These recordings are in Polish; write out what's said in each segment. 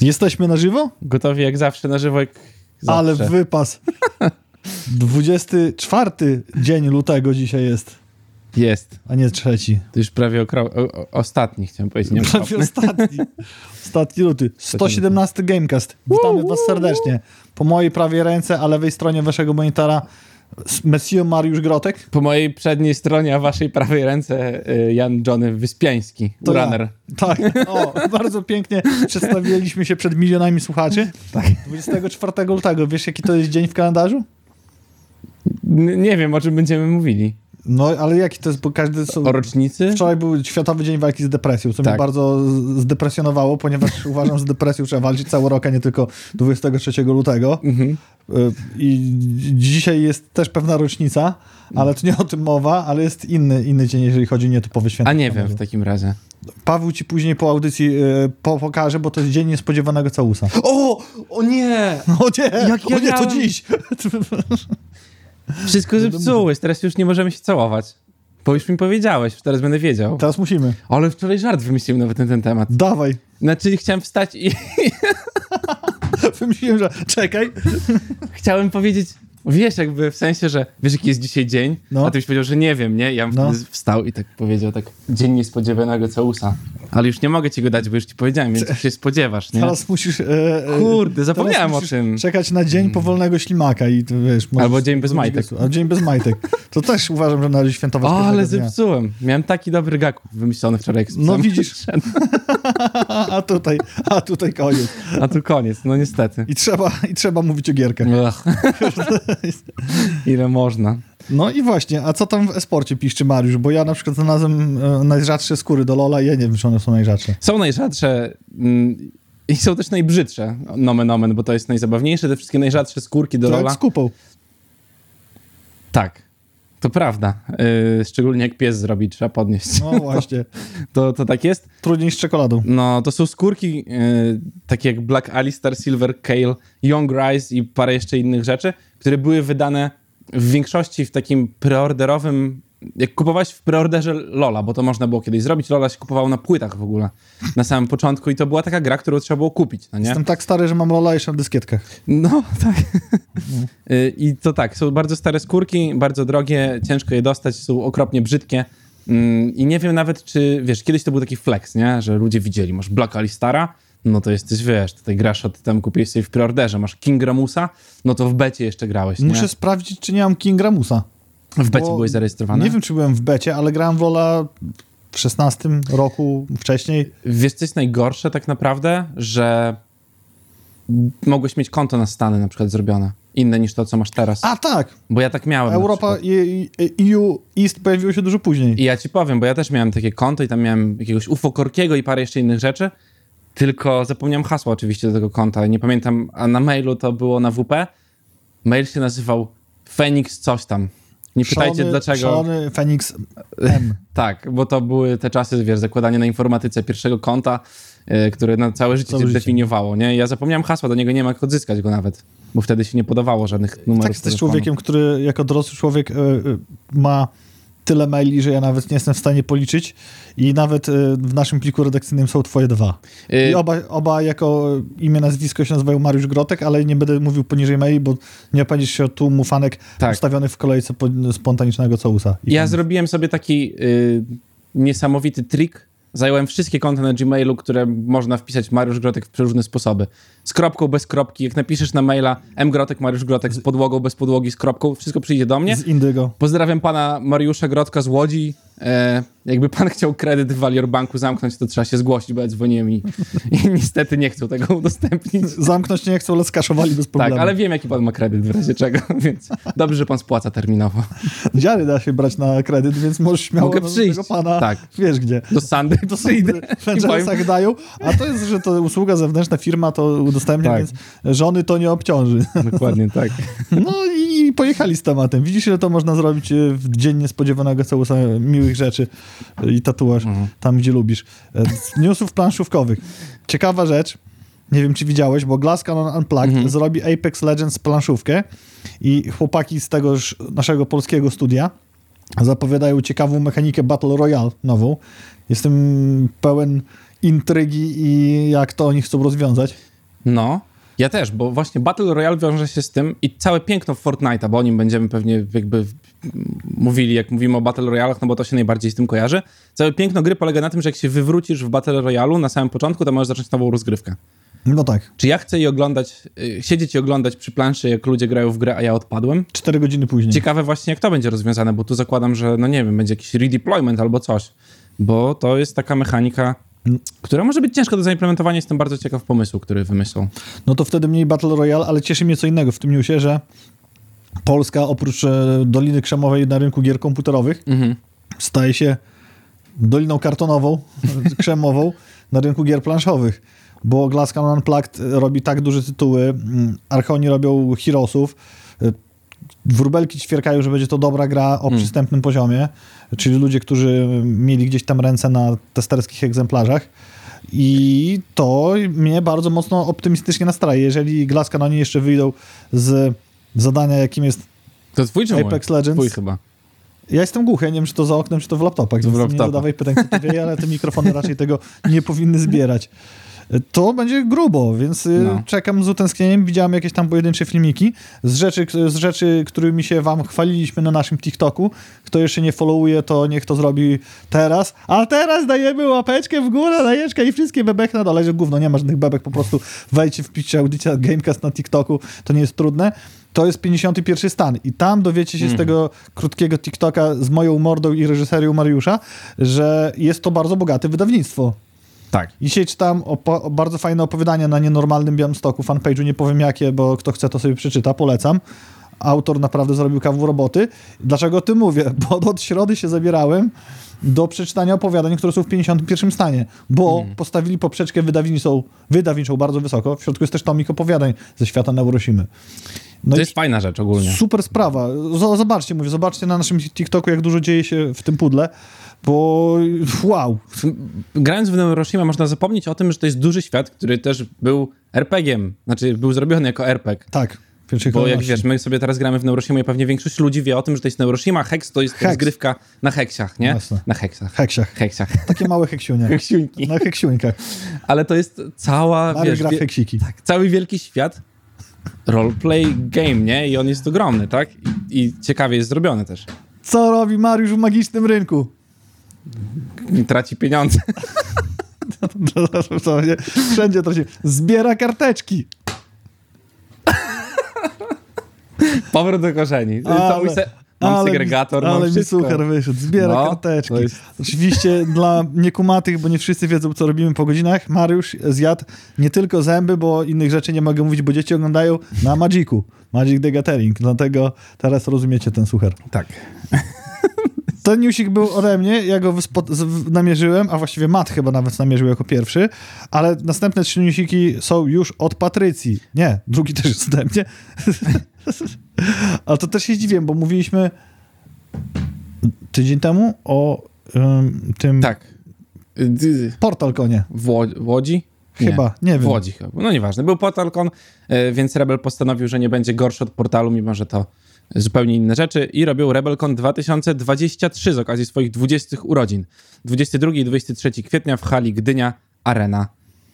Jesteśmy na żywo? Gotowi jak zawsze na żywo, zawsze. Ale wypas. 24 dzień lutego dzisiaj jest, Jest. a nie trzeci. To już prawie okro... o, ostatni, chciałem powiedzieć. Nie Prawie ostatni. Ostatni luty. 117 Gamecast. Witamy was serdecznie. Po mojej prawej ręce, a lewej stronie waszego monitora Monsieur Mariusz Grotek. Po mojej przedniej stronie, a waszej prawej ręce y, Jan Johnny Wyspiański, To ja. runner. Tak, o, bardzo pięknie przedstawiliśmy się przed milionami słuchaczy. Tak. 24 lutego, wiesz jaki to jest dzień w kalendarzu? N- nie wiem, o czym będziemy mówili. No, ale jaki to jest, bo każdy... O rocznicy? Wczoraj był Światowy Dzień Walki z Depresją, co mnie Tak. bardzo z- zdepresjonowało, ponieważ uważam, że z depresją trzeba walczyć cały rok, a nie tylko 23 lutego. Mhm. Y, I dzisiaj jest też pewna rocznica, ale to nie o tym mowa, ale jest inny, inny dzień, jeżeli chodzi o nietypowy święto. A nie wiem w takim razie. Paweł ci później po audycji y, po, pokaże, bo to jest dzień niespodziewanego całusa. O! O nie! O nie, Jak ja o nie, to miałem- dziś. Wszystko zepsułeś, teraz już nie możemy się całować. Bo już mi powiedziałeś, teraz będę wiedział. Teraz musimy. Ale wczoraj żart wymyśliłem nawet na ten temat. Dawaj. Znaczy chciałem wstać i Wymyśliłem, że czekaj. chciałem powiedzieć, wiesz jakby w sensie, że wiesz jaki jest dzisiaj dzień, No. a ty byś powiedział, że nie wiem, nie? Ja bym No. wstał i tak powiedział tak, dzień niespodziewanego całusa. Ale już nie mogę ci go dać, bo już ci powiedziałem, więc się spodziewasz, nie? Teraz musisz... E, e, Kurde, zapomniałem o tym. czekać na dzień powolnego ślimaka i to, wiesz... Albo dzień bez majtek. A dzień bez majtek. To też uważam, że należy świętować O, ale dnia. zepsułem. Miałem taki dobry gag wymyślony wczoraj. No widzisz. A tutaj, a tutaj koniec. A tu koniec, no niestety. I trzeba, I trzeba mówić o gierkach. Ile można. No i właśnie, a co tam w esporcie piszczy Mariusz? Bo ja na przykład znalazłem e, najrzadsze skóry do Lola i ja nie wiem, czy one są najrzadsze. Są najrzadsze mm, i są też najbrzydsze, nomen omen, bo to jest najzabawniejsze. Te wszystkie najrzadsze skórki do To jak Lola. z kupą. Tak, to prawda. Yy, szczególnie jak pies zrobi, trzeba podnieść. No właśnie. To, to tak jest. Trudniej z czekoladą. No, to są skórki yy, takie jak Black Alistair, Silver Kale, Young Rise i parę jeszcze innych rzeczy, które były wydane w większości w takim preorderowym. Jak kupowałeś w preorderze Lola, bo to można było kiedyś zrobić, Lola się kupowało na płytach w ogóle na samym początku i to była taka gra, którą trzeba było kupić, no nie? Jestem tak stary, że mam Lola jeszcze na dyskietkach. No, tak. Y, I to tak, są bardzo stare skórki, bardzo drogie, ciężko je dostać, są okropnie brzydkie. Mm, I nie wiem nawet, czy, wiesz, kiedyś to był taki flex, nie? Że ludzie widzieli, masz Black Alistara, no to jesteś, wiesz, tutaj grasz od tam kupiłeś sobie w preorderze, masz King Ramusa, no to w becie jeszcze grałeś, nie? Muszę sprawdzić, czy nie mam King Ramusa. W becie byłeś zarejestrowany? Nie wiem, czy byłem w becie, ale grałem w Lola w 16 roku wcześniej. Wiesz, co jest najgorsze tak naprawdę? Że mogłeś mieć konto na Stany na przykład zrobione, inne niż to, co masz teraz. A tak, Bo ja tak miałem Europa i, i, EU East pojawiło się dużo później. I ja ci powiem, bo ja też miałem takie konto i tam miałem jakiegoś UFO Korkiego i parę jeszcze innych rzeczy, tylko zapomniałem hasła oczywiście do tego konta. Nie pamiętam, a na mailu to było na WP. Mail się nazywał Phoenix coś tam. Nie pytajcie Szalony- dlaczego. Szalony Phoenix M. Tak, bo to były te czasy, wiesz, zakładanie na informatyce pierwszego konta, yy, które na całe życie Całe życie. definiowało, nie? Ja zapomniałem hasła, do niego nie ma jak odzyskać go nawet, bo wtedy się nie podawało żadnych numerów Tak, jesteś telefonu. człowiekiem, który jako dorosły człowiek e, ma tyle maili, że ja nawet nie jestem w stanie policzyć i nawet e, w naszym pliku redakcyjnym są twoje dwa. Yy, I oba, oba jako imię, nazwisko się nazywają Mariusz Grotek, ale nie będę mówił poniżej maili, bo nie opędzisz się od tłumu fanek Tak. ustawionych w kolejce po, spontanicznego całusa. Ja tam- zrobiłem sobie taki y, niesamowity trik. Zająłem wszystkie konta na Gmailu, które można wpisać Mariusz Grotek w przeróżne sposoby. Z kropką, bez kropki. Jak napiszesz na maila mgrotek, Mariusz Grotek, z podłogą, bez podłogi, z kropką, wszystko przyjdzie do mnie. Z Indygo. Pozdrawiam pana Mariusza Grotka z Łodzi. E, jakby pan chciał kredyt w Valior Banku zamknąć, to trzeba się zgłosić, bo ja dzwoniłem i, i niestety nie chcą tego udostępnić. Zamknąć nie chcą, ale skaszowali bez problemu. Tak, ale wiem, jaki pan ma kredyt w razie czego, więc dobrze, że pan spłaca terminowo. Dziary da się brać na kredyt, więc możesz śmiało Mogę do przyjść. tego pana, Tak. wiesz gdzie. Do Sandy są przyjdę. w dają, a to jest, że to usługa zewnętrzna, firma to udostępnia, Tak. więc żony to nie obciąży. Dokładnie tak. No i pojechali z tematem. Widzisz, ile to można zrobić e, w dzień niespodziewanego całusa miłych rzeczy e, i tatuaż tam, gdzie lubisz. E, Z newsów planszówkowych. Ciekawa rzecz, nie wiem, czy widziałeś, bo Glass Cannon Unplugged zrobi Apex Legends planszówkę i chłopaki z tegoż naszego polskiego studia zapowiadają ciekawą mechanikę Battle Royale nową. Jestem pełen intrygi i jak to oni chcą rozwiązać. No, ja też, bo właśnie Battle Royale wiąże się z tym i całe piękno Fortnite'a, bo o nim będziemy pewnie jakby mówili, jak mówimy o Battle Royale'ach, no bo to się najbardziej z tym kojarzy. Całe piękno gry polega na tym, że jak się wywrócisz w Battle Royale'u na samym początku, to możesz zacząć nową rozgrywkę. No tak. Czy ja chcę je oglądać, y, siedzieć i oglądać przy planszy, jak ludzie grają w grę, a ja odpadłem? Cztery godziny później. Ciekawe właśnie, jak to będzie rozwiązane, bo tu zakładam, że, no nie wiem, będzie jakiś redeployment albo coś, bo to jest taka mechanika, która może być ciężka do zaimplementowania. Jestem bardzo ciekaw pomysłu, który wymyślą. No to wtedy mniej Battle Royale, ale cieszy mnie co innego w tym newsie, że Polska oprócz e, Doliny Krzemowej na rynku gier komputerowych Mhm. staje się Doliną Kartonową, Krzemową na rynku gier planszowych. Bo Cannon Unplugged robi tak duże tytuły, mm, Archoni robią Heroesów, y, wróbelki ćwierkają, że będzie to dobra gra o Mm. przystępnym poziomie, czyli ludzie, którzy mieli gdzieś tam ręce na testerskich egzemplarzach. I to mnie bardzo mocno optymistycznie nastraje. Jeżeli Glass Canoni jeszcze wyjdą z zadania, jakim jest To twój czy mój? Apex Legends. Twój chyba. Ja jestem głuchy, ja nie wiem, czy to za oknem, czy to w laptopach. w więc Nie laptopach. zadawaj pytań, kto to wie, ale te mikrofony raczej tego nie powinny zbierać. To będzie grubo, więc y, No. czekam z utęsknieniem. Widziałem jakieś tam pojedyncze filmiki z rzeczy, z rzeczy, którymi się wam chwaliliśmy na naszym TikToku. Kto jeszcze nie followuje, to niech to zrobi teraz. A teraz dajemy łapeczkę w górę, lajeczkę i wszystkie bebek na dole. Że gówno, nie ma żadnych bebek, po prostu wejdźcie, wpiszcie audycja Gamecast na TikToku, to nie jest trudne. To jest 51 stan i tam dowiecie się z Mhm. tego krótkiego TikToka z moją mordą i reżyserią Mariusza, że jest to bardzo bogate wydawnictwo. Tak. Dzisiaj czytam bardzo fajne opowiadanie na nienormalnym Białymstoku, fanpage'u, nie powiem jakie, bo kto chce to sobie przeczyta, polecam. Autor naprawdę zrobił kawał roboty. Dlaczego o tym mówię? Bo od środy się zabierałem do przeczytania opowiadań, które są w 51 stanie, bo postawili poprzeczkę wydawniczą, wydawniczą bardzo wysoko. W środku jest też tomik opowiadań ze świata Neurosimy. No To jest fajna rzecz ogólnie. super sprawa. Zobaczcie, mówię, zobaczcie na naszym TikToku, jak dużo dzieje się w tym pudle, bo wow, Grając w Neuroshima można zapomnieć o tym, że to jest duży świat, który też był RPG-iem. Znaczy, był zrobiony jako RPG. tak. Bo jak wiesz, my sobie teraz gramy w Neuroshima i pewnie większość ludzi wie o tym, że to jest Neuroshima. Hex to jest Hex. rozgrywka na heksiach, nie? Jasne. Na heksach. Heksiach. Heksiach. Takie małe heksiunie. Heksiuńki. Na heksiuńkach. Ale to jest cała, Mario wiesz, gra wie, heksiki. tak, cały wielki świat roleplay game, nie? I on jest ogromny, tak? I, I ciekawie jest zrobiony też. Co robi Mariusz w magicznym rynku? Traci pieniądze. Wszędzie to się zbiera karteczki. Powrót do korzeni. se- mam ale segregator, mi, mam ale mi suchar wyszedł. Zbiera No, karteczki. jest- Oczywiście dla niekumatych, bo nie wszyscy wiedzą, co robimy po godzinach, Mariusz zjadł nie tylko zęby, bo innych rzeczy nie mogę mówić, bo dzieci oglądają na Magicu. Magic the Gathering. Dlatego teraz rozumiecie ten suchar. Tak. Ten newsik był ode mnie, ja go namierzyłem, a właściwie Matt chyba nawet namierzył jako pierwszy, ale następne trzy newsiki są już od Patrycji. Nie, drugi też jest ode mnie. ale to też się zdziwiłem, bo mówiliśmy tydzień temu o ym, tym Tak. D- Portal Konie. W, Ło- w Łodzi? Chyba, nie wiem. W Łodzi chyba. No nieważne. Był PortalCon, e, więc Rebel postanowił, że nie będzie gorszy od portalu, mimo że to zupełnie inne rzeczy i robią RebelCon 2023 z okazji swoich 20 urodzin. 22 i 23 kwietnia w hali Gdynia Arena.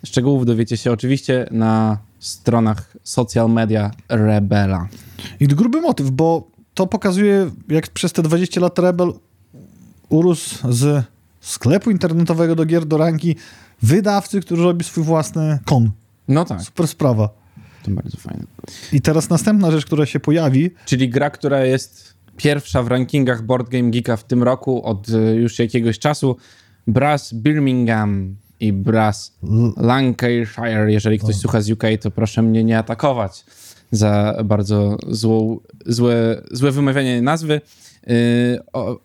Szczegółów dowiecie się oczywiście na stronach social media Rebela. I gruby motyw, bo to pokazuje, jak przez te 20 lat Rebel urósł z sklepu internetowego do gier do ranki wydawcy, który robi swój własny kon. No tak, Super sprawa. to bardzo fajne. I teraz następna rzecz, która się pojawi, Czyli gra, która jest pierwsza w rankingach Board Game Geeka w tym roku od y, już jakiegoś czasu. Brass Birmingham i Brass Lancashire. Jeżeli ktoś słucha z UK, to proszę mnie nie atakować za bardzo złą, złe, złe wymawianie nazwy. Yy, o,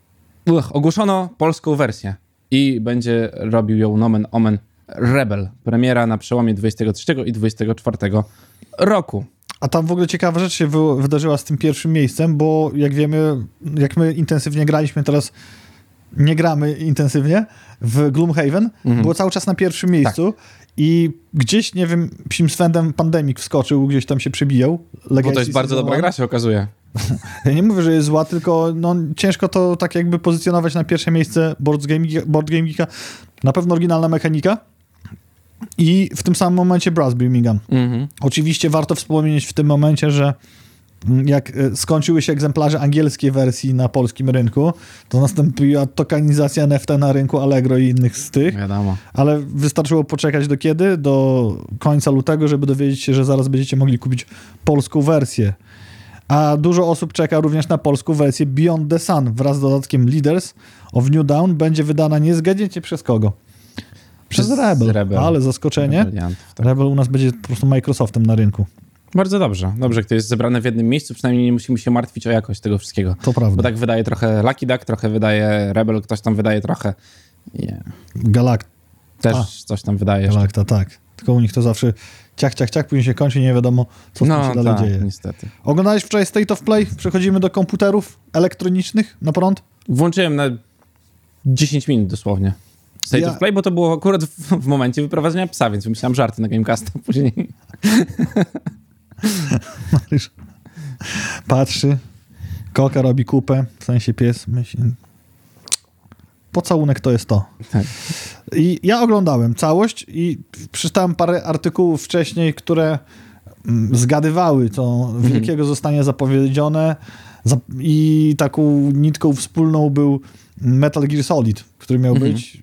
uch, ogłoszono polską wersję i będzie robił ją nomen omen Rebel. Premiera na przełomie 23 i 24 roku. a tam w ogóle ciekawa rzecz się wy, wydarzyła z tym pierwszym miejscem, bo jak wiemy, jak my intensywnie graliśmy, teraz nie gramy intensywnie w Gloomhaven, Mhm. było cały czas na pierwszym miejscu i gdzieś, nie wiem, psim swędem Pandemic wskoczył, gdzieś tam się przebijał. Bo Legacy to jest bardzo dobra gra, się okazuje. Ja nie mówię, że jest zła, tylko no, ciężko to tak jakby pozycjonować na pierwsze miejsce Board Game, Board Game Geeka. Na pewno oryginalna mechanika. i w tym samym momencie Brass Birmingham. Mhm. Oczywiście warto wspomnieć w tym momencie, że jak e, skończyły się egzemplarze angielskiej wersji na polskim rynku, to nastąpiła tokenizacja NFT na rynku Allegro i innych z tych, Wiadomo. ale wystarczyło poczekać do kiedy? Do końca lutego, żeby dowiedzieć się, że zaraz będziecie mogli kupić polską wersję. A dużo osób czeka również na polską wersję Beyond the Sun wraz z dodatkiem Leaders of New Dawn będzie wydana, nie zgadniecie przez kogo? Przez, Przez Rebel. Rebel. Ale zaskoczenie. Tak. Rebel u nas będzie po prostu Microsoftem na rynku. Bardzo dobrze. Dobrze, to jest zebrane w jednym miejscu, przynajmniej nie musimy się martwić o jakość tego wszystkiego. To prawda. Bo tak wydaje trochę Lucky Duck, trochę wydaje Rebel, ktoś tam wydaje trochę. Nie. Galakt, Też A. coś tam wydaje jeszcze. Galakta, tak. Tylko u nich to zawsze ciach, ciach, ciach, później się kończy, nie wiadomo, co No się dalej tak, dzieje. niestety. Oglądałeś wczoraj State of Play? Przechodzimy do komputerów elektronicznych na prąd? Włączyłem na 10 minut dosłownie. State Ja- of Play, bo to było akurat w, w momencie wyprowadzenia psa, więc wymyślałem żarty na Gamecasta później. Patrzy, koka robi kupę, w sensie pies myśli, pocałunek to jest to. Tak. I ja oglądałem całość i przeczytałem parę artykułów wcześniej, które mm, zgadywały, co wielkiego zostanie zapowiedziane Za- i taką nitką wspólną był Metal Gear Solid, który miał Mhm. być,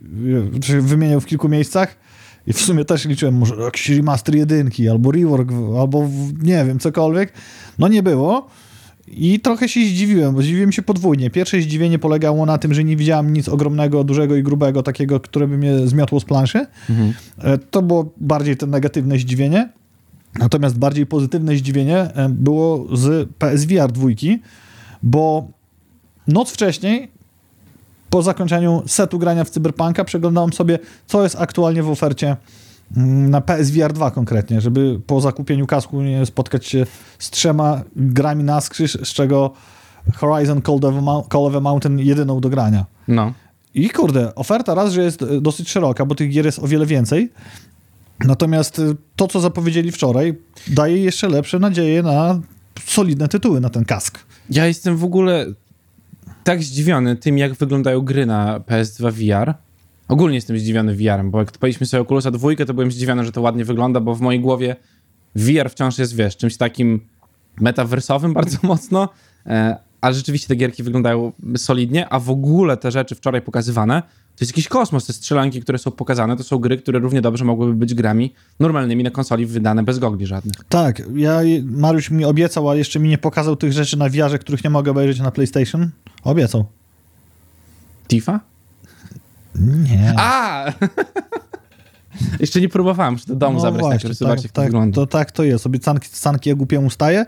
czy wymieniał w kilku miejscach i w sumie też liczyłem może jakiś remaster jedynki, albo rework, albo nie wiem, cokolwiek. No nie było. I trochę się zdziwiłem, bo zdziwiłem się podwójnie. Pierwsze zdziwienie polegało na tym, że nie widziałem nic ogromnego, dużego i grubego, takiego, które by mnie zmiotło z planszy. Mhm. E, To było bardziej to negatywne zdziwienie. Natomiast bardziej pozytywne zdziwienie e, było z PSVR 2, bo noc wcześniej, po zakończeniu setu grania w Cyberpunka, przeglądałem sobie, co jest aktualnie w ofercie mm, na PSVR 2 konkretnie, żeby po zakupieniu kasku nie spotkać się z trzema grami na skrzyż, z czego Horizon Call of, Call of a Mountain jedyną do grania. No. I kurde, oferta raz, że jest e, dosyć szeroka, bo tych gier jest o wiele więcej. Natomiast e, to, co zapowiedzieli wczoraj, daje jeszcze lepsze nadzieje na solidne tytuły na ten kask. Ja jestem w ogóle tak zdziwiony tym, jak wyglądają gry na PS2 VR. Ogólnie jestem zdziwiony VR-em, bo jak odpaliśmy sobie Oculusa dwójkę, to byłem zdziwiony, że to ładnie wygląda, bo w mojej głowie VR wciąż jest, wiesz, czymś takim metaversowym bardzo mocno, e, ale rzeczywiście te gierki wyglądają solidnie, a w ogóle te rzeczy wczoraj pokazywane, to jest jakiś kosmos. Te strzelanki, które są pokazane, to są gry, które równie dobrze mogłyby być grami normalnymi na konsoli wydane bez gogli żadnych. Tak, ja, Mariusz mi obiecał, a jeszcze mi nie pokazał tych rzeczy na VR, których nie mogę obejrzeć na PlayStation. Obiecał. Tifa? Nie. A! Jeszcze nie próbowałem, muszę do domu zabrać, tak, żeby zobaczyć, jak to tak, wygląda. to, tak to jest. Obiecanki sanki jak głupiemu staje.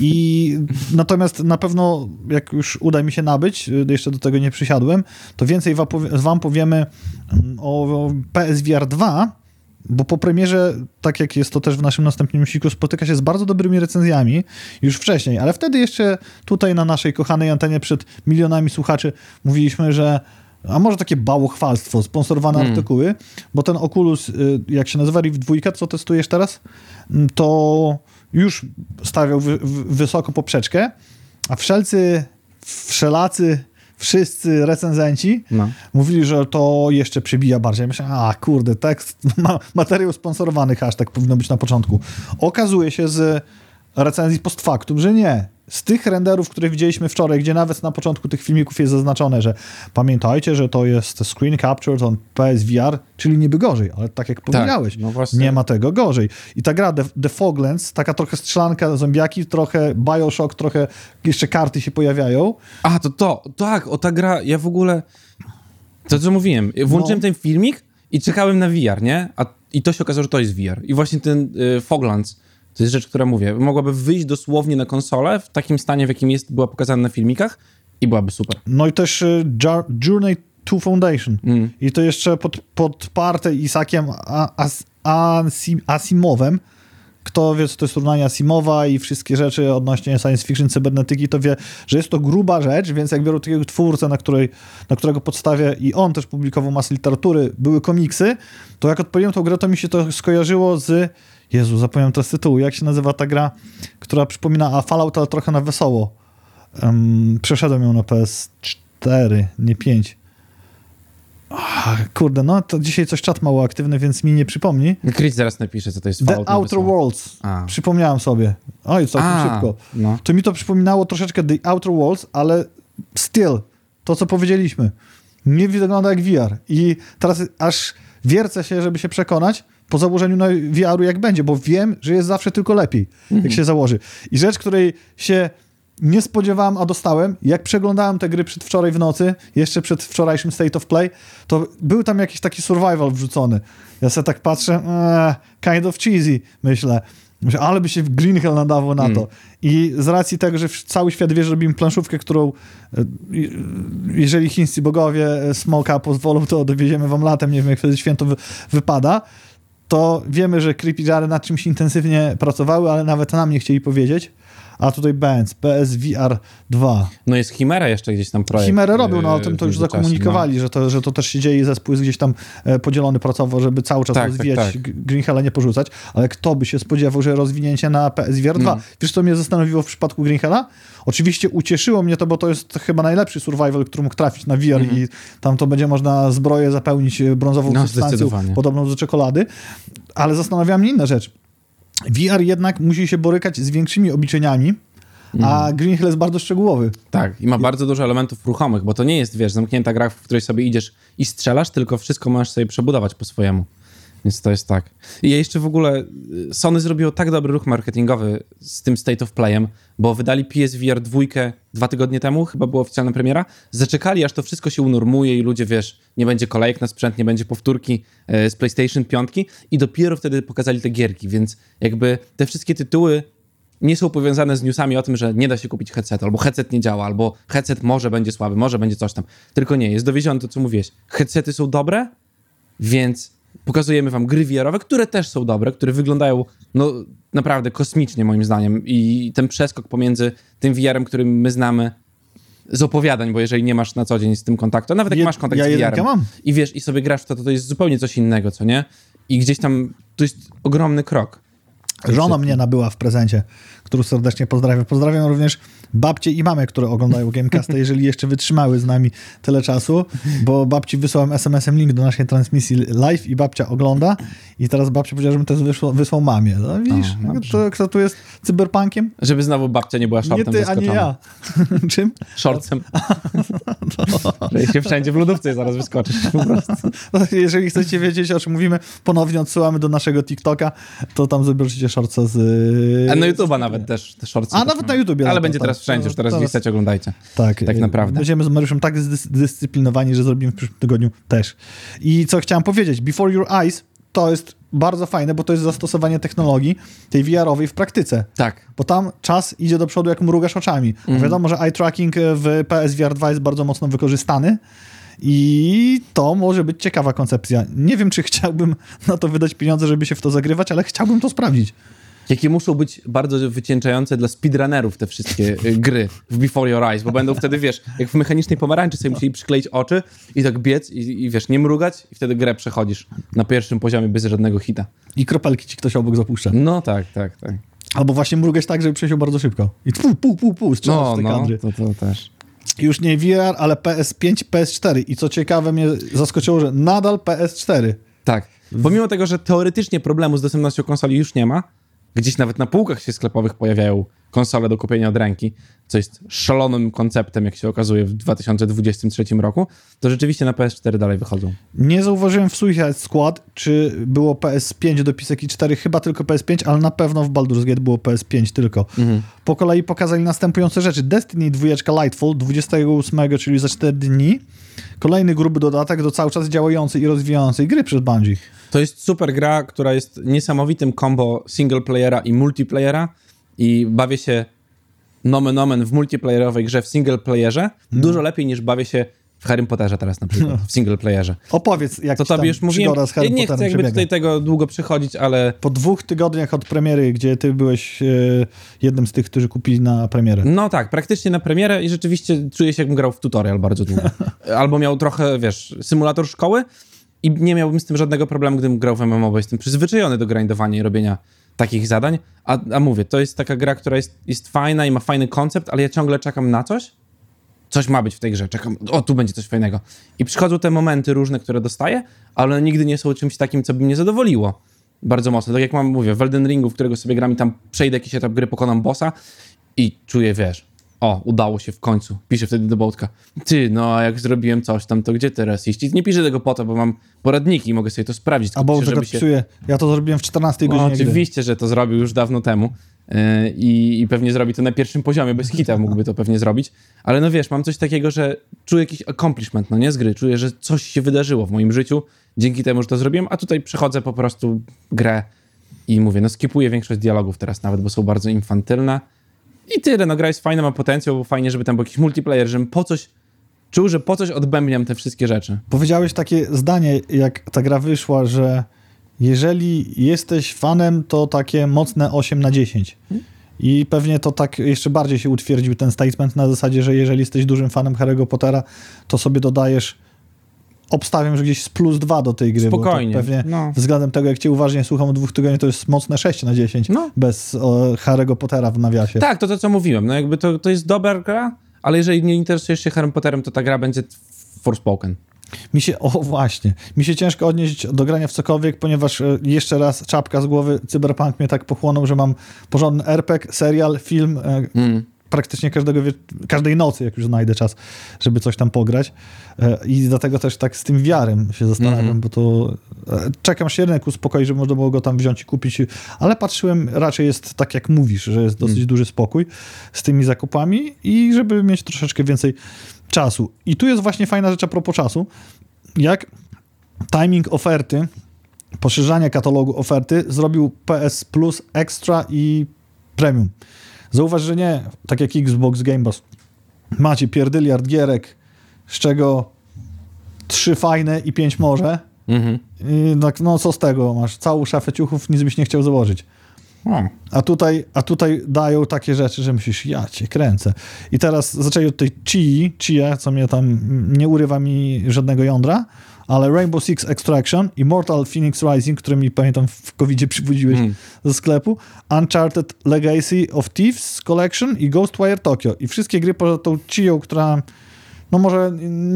I natomiast na pewno, jak już uda mi się nabyć, y, jeszcze do tego nie przysiadłem, to więcej wam, powie, wam powiemy mm, o PSVR 2, bo po premierze, tak jak jest to też w naszym następnym musiku, spotyka się z bardzo dobrymi recenzjami już wcześniej, ale wtedy jeszcze tutaj na naszej kochanej antenie przed milionami słuchaczy mówiliśmy, że a może takie bałochwalstwo, sponsorowane Mm. artykuły, bo ten Oculus, y, jak się nazywa Rift 2, co testujesz teraz, Mm, to już stawiał wy, wy, wysoko poprzeczkę, a wszelcy, wszelacy, wszyscy recenzenci No. mówili, że to jeszcze przebija bardziej. Myślałem, a kurde, tekst, ma, materiał sponsorowany hashtag powinno być na początku. Okazuje się z recenzji post factum, że nie. Z tych renderów, które widzieliśmy wczoraj, gdzie nawet na początku tych filmików jest zaznaczone, że pamiętajcie, że to jest screen captured on PSVR, czyli niby gorzej, ale tak jak powiedziałeś, no właśnie. nie ma tego gorzej. I ta gra The, The Foglands, taka trochę strzelanka, zombiaki, trochę Bioshock, trochę jeszcze karty się pojawiają. A, to to, tak, o ta gra, ja w ogóle, to co mówiłem, włączyłem No. ten filmik i czekałem na VR, nie? A, I to się okazało, że to jest VR. I właśnie ten y, Foglands, to jest rzecz, która mówię, mogłaby wyjść dosłownie na konsolę w takim stanie, w jakim jest, była pokazana na filmikach i byłaby super. No i też y, Journey to Foundation. Mm. I to jeszcze pod, podparte Isakiem As- Asi- Asimowem. Kto wie, co to jest równanie Asimowa i wszystkie rzeczy odnośnie science fiction, cybernetyki, to wie, że jest to gruba rzecz, więc jak biorą takiego twórcę, na, której, na którego podstawie i on też publikował masę literatury, były komiksy, to jak odpaliłem tą grę, to mi się to skojarzyło z... Jezu, zapomniałem teraz tytułu. Jak się nazywa ta gra, która przypomina a Fallout, ale trochę na wesoło. Um, przeszedłem ją na PS4, nie 5. Ach, kurde, no to dzisiaj coś czat mało aktywny, więc mi nie przypomni. Chris zaraz napisze, co to jest The Fallout Nowy Outer. Worlds. A. Przypomniałem sobie. Oj, całkiem A, szybko. No. To mi to przypominało troszeczkę The Outer Worlds, ale still, to co powiedzieliśmy, nie wygląda jak VR. I teraz aż wiercę się, żeby się przekonać po założeniu na VR-u jak będzie, bo wiem, że jest zawsze tylko lepiej, jak się założy. I rzecz, której się nie spodziewałem, a dostałem, jak przeglądałem te gry przedwczoraj w nocy, jeszcze przed wczorajszym State of Play, to był tam jakiś taki survival wrzucony. Ja sobie tak patrzę, eee, kind of cheesy, myślę. Myślę, ale by się Green Hell nadawał na to. I z racji tego, że cały świat wie, że robimy planszówkę, którą e, i- jeżeli chińscy bogowie e, smoka pozwolą, to dowieziemy wam latem, nie wiem jak wtedy święto wy, wypada, to wiemy, że Creepy Jary nad czymś intensywnie pracowały, ale nawet nam nie chcieli powiedzieć. A tutaj Benz, PSVR 2. no jest Chimera jeszcze gdzieś tam projekt. Chimerę robił, no o yy, tym to już zakomunikowali, że, to, że to też się dzieje i zespół jest gdzieś tam e, podzielony pracowo, żeby cały czas Tak, tak, rozwijać tak. Hella, nie porzucać, ale kto by się spodziewał, że rozwinięcie na PSVR 2. Mm. Wiesz, co mnie zastanowiło w przypadku Green Hella? Oczywiście ucieszyło mnie to, bo to jest chyba najlepszy survival, który mógł trafić na VR i tam to będzie można zbroję zapełnić e, brązową Mhm. No, substancją podobną do czekolady, ale zastanawiała mnie inna rzecz. VR jednak musi się borykać z większymi obliczeniami, a Mhm. Green Hell jest bardzo szczegółowy. Tak, i ma bardzo dużo elementów ruchomych, bo to nie jest, wiesz, zamknięta gra, w której sobie idziesz i strzelasz, tylko wszystko możesz sobie przebudować po swojemu. Więc to jest tak. I jeszcze w ogóle, y, Sony zrobiło tak dobry ruch marketingowy z tym State of Playem, bo wydali PSVR 2 dwa tygodnie temu, chyba była oficjalna premiera, zaczekali aż to wszystko się unormuje i ludzie, wiesz, nie będzie kolejek na sprzęt, nie będzie powtórki e, z PlayStation 5 i dopiero wtedy pokazali te gierki, więc jakby te wszystkie tytuły nie są powiązane z newsami o tym, że nie da się kupić headsetu, albo headset nie działa, albo headset może będzie słaby, może będzie coś tam. Tylko nie, jest dowiezione to, co mówiłeś. Headsety są dobre, więc pokazujemy wam gry VR-owe, które też są dobre, które wyglądają no naprawdę kosmicznie moim zdaniem i ten przeskok pomiędzy tym VR-em, który my znamy z opowiadań, bo jeżeli nie masz na co dzień z tym kontaktu, nawet jak Je- masz kontakt ja z VR-em mam. i wiesz, i sobie grasz w to, to to jest zupełnie coś innego, co nie? I gdzieś tam, to jest ogromny krok. Żona mnie nabyła w prezencie, którą serdecznie pozdrawiam. Pozdrawiam również babcie i mamę, które oglądają Gamecasta, jeżeli jeszcze wytrzymały z nami tyle czasu, bo babci wysłałem SMS-em link do naszej transmisji live i babcia ogląda i teraz babcia powiedziała, żebym to wysłał, wysłał mamie. No, widzisz, O, dobrze. to, kto tu jest cyberpunkiem? Żeby znowu babcia nie była Nie shortem ty, ani zaskoczona. ja. Czym? Shortsem. Że się wszędzie w lodówce zaraz wyskoczysz po prostu. No, Jeżeli chcecie wiedzieć, o czym mówimy, ponownie odsyłamy do naszego TikToka, to tam zobaczycie shortsa z... A na YouTube'a nawet też te shortsy. A nawet na YouTubie. Ale lata, będzie tak. teraz wszędzie, już teraz Teraz- wistać oglądajcie. Tak, Tak y, naprawdę. Będziemy z Mariuszem tak zdys- zdyscyplinowani, że zrobimy w przyszłym tygodniu też. I co chciałem powiedzieć, Before Your Eyes to jest bardzo fajne, bo to jest zastosowanie technologii tej VR-owej w praktyce. Tak. Bo tam czas idzie do przodu, jak mrugasz oczami. Mhm. Wiadomo, że eye tracking w PSVR 2 jest bardzo mocno wykorzystany. I to może być ciekawa koncepcja. Nie wiem, czy chciałbym na to wydać pieniądze, żeby się w to zagrywać, ale chciałbym to sprawdzić. Jakie muszą być bardzo wycieńczające dla speedrunnerów te wszystkie y, gry w Before Your Eyes, bo będą wtedy, wiesz, jak w mechanicznej pomarańczy sobie musieli przykleić oczy i tak biec i, i wiesz, nie mrugać i wtedy grę przechodzisz na pierwszym poziomie bez żadnego hita. I kropelki ci ktoś obok zapuszcza. No tak, tak, tak. Albo właśnie mrugać tak, żeby przejść bardzo szybko. I pu, pu, pu, pu, strzelasz No, te no, kadry. to, to też. Już nie VR, ale PS5, PS4. I co ciekawe, mnie zaskoczyło, że nadal PS4. Tak. Pomimo tego, że teoretycznie problemu z dostępnością konsoli już nie ma, gdzieś nawet na półkach się sklepowych pojawiają konsole do kupienia od ręki, co jest szalonym konceptem, jak się okazuje w 2023 roku, to rzeczywiście na PS4 dalej wychodzą. Nie zauważyłem w Suicide Squad, czy było PS5 dopisek i 4, chyba tylko PS5, ale na pewno w Baldur's Gate było PS5 tylko. Po kolei pokazali następujące rzeczy. Destiny 2 Lightfall 28, czyli za 4 dni. Kolejny gruby dodatek do cały czas działającej i rozwijającej gry przez Bungie. To jest super gra, która jest niesamowitym combo single playera i multiplayera i bawię się nomen omen w multiplayerowej grze w single playerze dużo lepiej niż bawię się w Harry Potterze teraz na przykład, w single playerze. Opowiedz, jak To tobie już mówiłem, z Harry ja nie Potterem chcę jakby przebiega. tutaj tego długo przychodzić, ale Po dwóch tygodniach od premiery, gdzie ty byłeś e, jednym z tych, którzy kupili na premierę. No tak, praktycznie na premierę i rzeczywiście czuję się, jakbym grał w tutorial bardzo długo. Albo miał trochę, wiesz, symulator szkoły i nie miałbym z tym żadnego problemu, gdybym grał w MMO, bo jestem przyzwyczajony do grindowania i robienia takich zadań. A, a mówię, to jest taka gra, która jest, jest fajna i ma fajny koncept, ale ja ciągle czekam na coś, coś ma być w tej grze, czekam, o, tu będzie coś fajnego. I przychodzą te momenty różne, które dostaję, ale nigdy nie są czymś takim, co by mnie zadowoliło bardzo mocno. Tak jak mam, mówię, w Elden Ringu, w którego sobie gram i tam przejdę jakiś etap gry, pokonam bossa i czuję, wiesz, o, udało się w końcu. Piszę wtedy do Bołtka. Ty, no a jak zrobiłem coś tam, to gdzie teraz iść? I nie piszę tego po to, bo mam poradniki i mogę sobie to sprawdzić. A tylko bo piszę, tego pisuje, ja to zrobiłem w 14 No, godzinie oczywiście, że to zrobił już dawno temu. Yy, I, I pewnie zrobi to na pierwszym poziomie, bez hita mógłby to pewnie zrobić. Ale no wiesz, mam coś takiego, że czuję jakiś accomplishment, no nie z gry. Czuję, że coś się wydarzyło w moim życiu dzięki temu, że to zrobiłem, a tutaj przechodzę po prostu grę i mówię, no skipuję większość dialogów teraz nawet, bo są bardzo infantylne. I tyle, no gra jest fajna, ma potencjał, bo fajnie, żeby tam był jakiś multiplayer, żebym po coś czuł, że po coś odbębniam te wszystkie rzeczy. Powiedziałeś takie zdanie, jak ta gra wyszła, że jeżeli jesteś fanem, to takie mocne 8 na 10. I pewnie to tak jeszcze bardziej się utwierdził ten statement na zasadzie, że jeżeli jesteś dużym fanem Harry'ego Pottera, to sobie dodajesz obstawiam, że gdzieś z plus 2 do tej gry. Spokojnie, Bo pewnie no. względem tego, jak cię uważnie słucham od dwóch tygodni, to jest mocne 6 na 10 No. bez o, Harry'ego Pottera w nawiasie. Tak, to to, co mówiłem. No jakby to, to jest dobra gra, ale jeżeli nie interesujesz się Harry Potterem, to ta gra będzie Forspoken. Mi się, o właśnie, mi się ciężko odnieść do grania w cokolwiek, ponieważ e, jeszcze raz czapka z głowy, cyberpunk mnie tak pochłonął, że mam porządny RPG, serial, film, e, Mm. Praktycznie każdego, każdej nocy, jak już znajdę czas, żeby coś tam pograć. E, I dlatego też tak z tym wiarem się zastanawiam, Mhm. bo to e, czekam, się rynek uspokoi, żeby można było go tam wziąć i kupić, ale patrzyłem, raczej jest tak jak mówisz, że jest dosyć Mm. duży spokój z tymi zakupami i żeby mieć troszeczkę więcej czasu. I tu jest właśnie fajna rzecz a propos czasu, jak timing oferty, poszerzania katalogu oferty zrobił PS Plus Extra i Premium. Zauważ, że nie, tak jak Xbox Game Pass, macie pierdyliard gierek, z czego trzy fajne i pięć może. Mhm. I tak, no co z tego, masz całą szafę ciuchów, nic byś nie chciał założyć. O. A tutaj, a tutaj dają takie rzeczy, że myślisz, ja cię kręcę. I teraz zaczęli od tej Chii, Chia, co mnie tam nie urywa mi żadnego jądra, ale Rainbow Six Extraction, Immortal Phoenix Rising, który mi pamiętam w covid przybudziłeś Mm. ze sklepu, Uncharted Legacy of Thieves Collection i Ghostwire Tokyo. I wszystkie gry poza tą Chią, która no może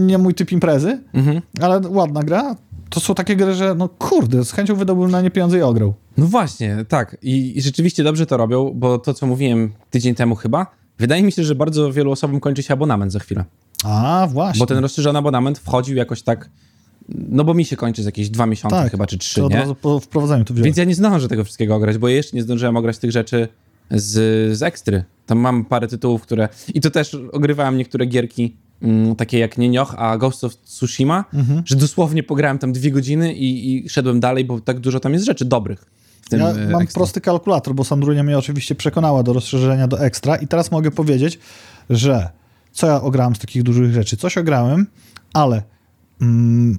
nie mój typ imprezy, Mhm. ale ładna gra, to są takie gry, że no kurde, z chęcią wydałbym na nie pieniądze i ograł. No właśnie, tak. I, I rzeczywiście dobrze to robią, bo to, co mówiłem tydzień temu chyba, wydaje mi się, że bardzo wielu osobom kończy się abonament za chwilę. A, właśnie. Bo ten rozszerzony abonament wchodził jakoś tak, no bo mi się kończy za jakieś dwa miesiące Tak, chyba, czy trzy, to od nie? razu po wprowadzeniu tu wziąłem. Więc ja nie zdążę tego wszystkiego ograć, bo ja jeszcze nie zdążyłem ograć tych rzeczy z, z ekstry. Tam mam parę tytułów, które... I to też ogrywałem niektóre gierki, mm, takie jak Nienioch, a Ghost of Tsushima, Mhm. że dosłownie pograłem tam dwie godziny i, i szedłem dalej, bo tak dużo tam jest rzeczy dobrych Ja e, mam ekstra. prosty kalkulator, bo Sandrunia mnie oczywiście przekonała do rozszerzenia do ekstra i teraz mogę powiedzieć, że co ja ograłem z takich dużych rzeczy? Coś ograłem, ale mm,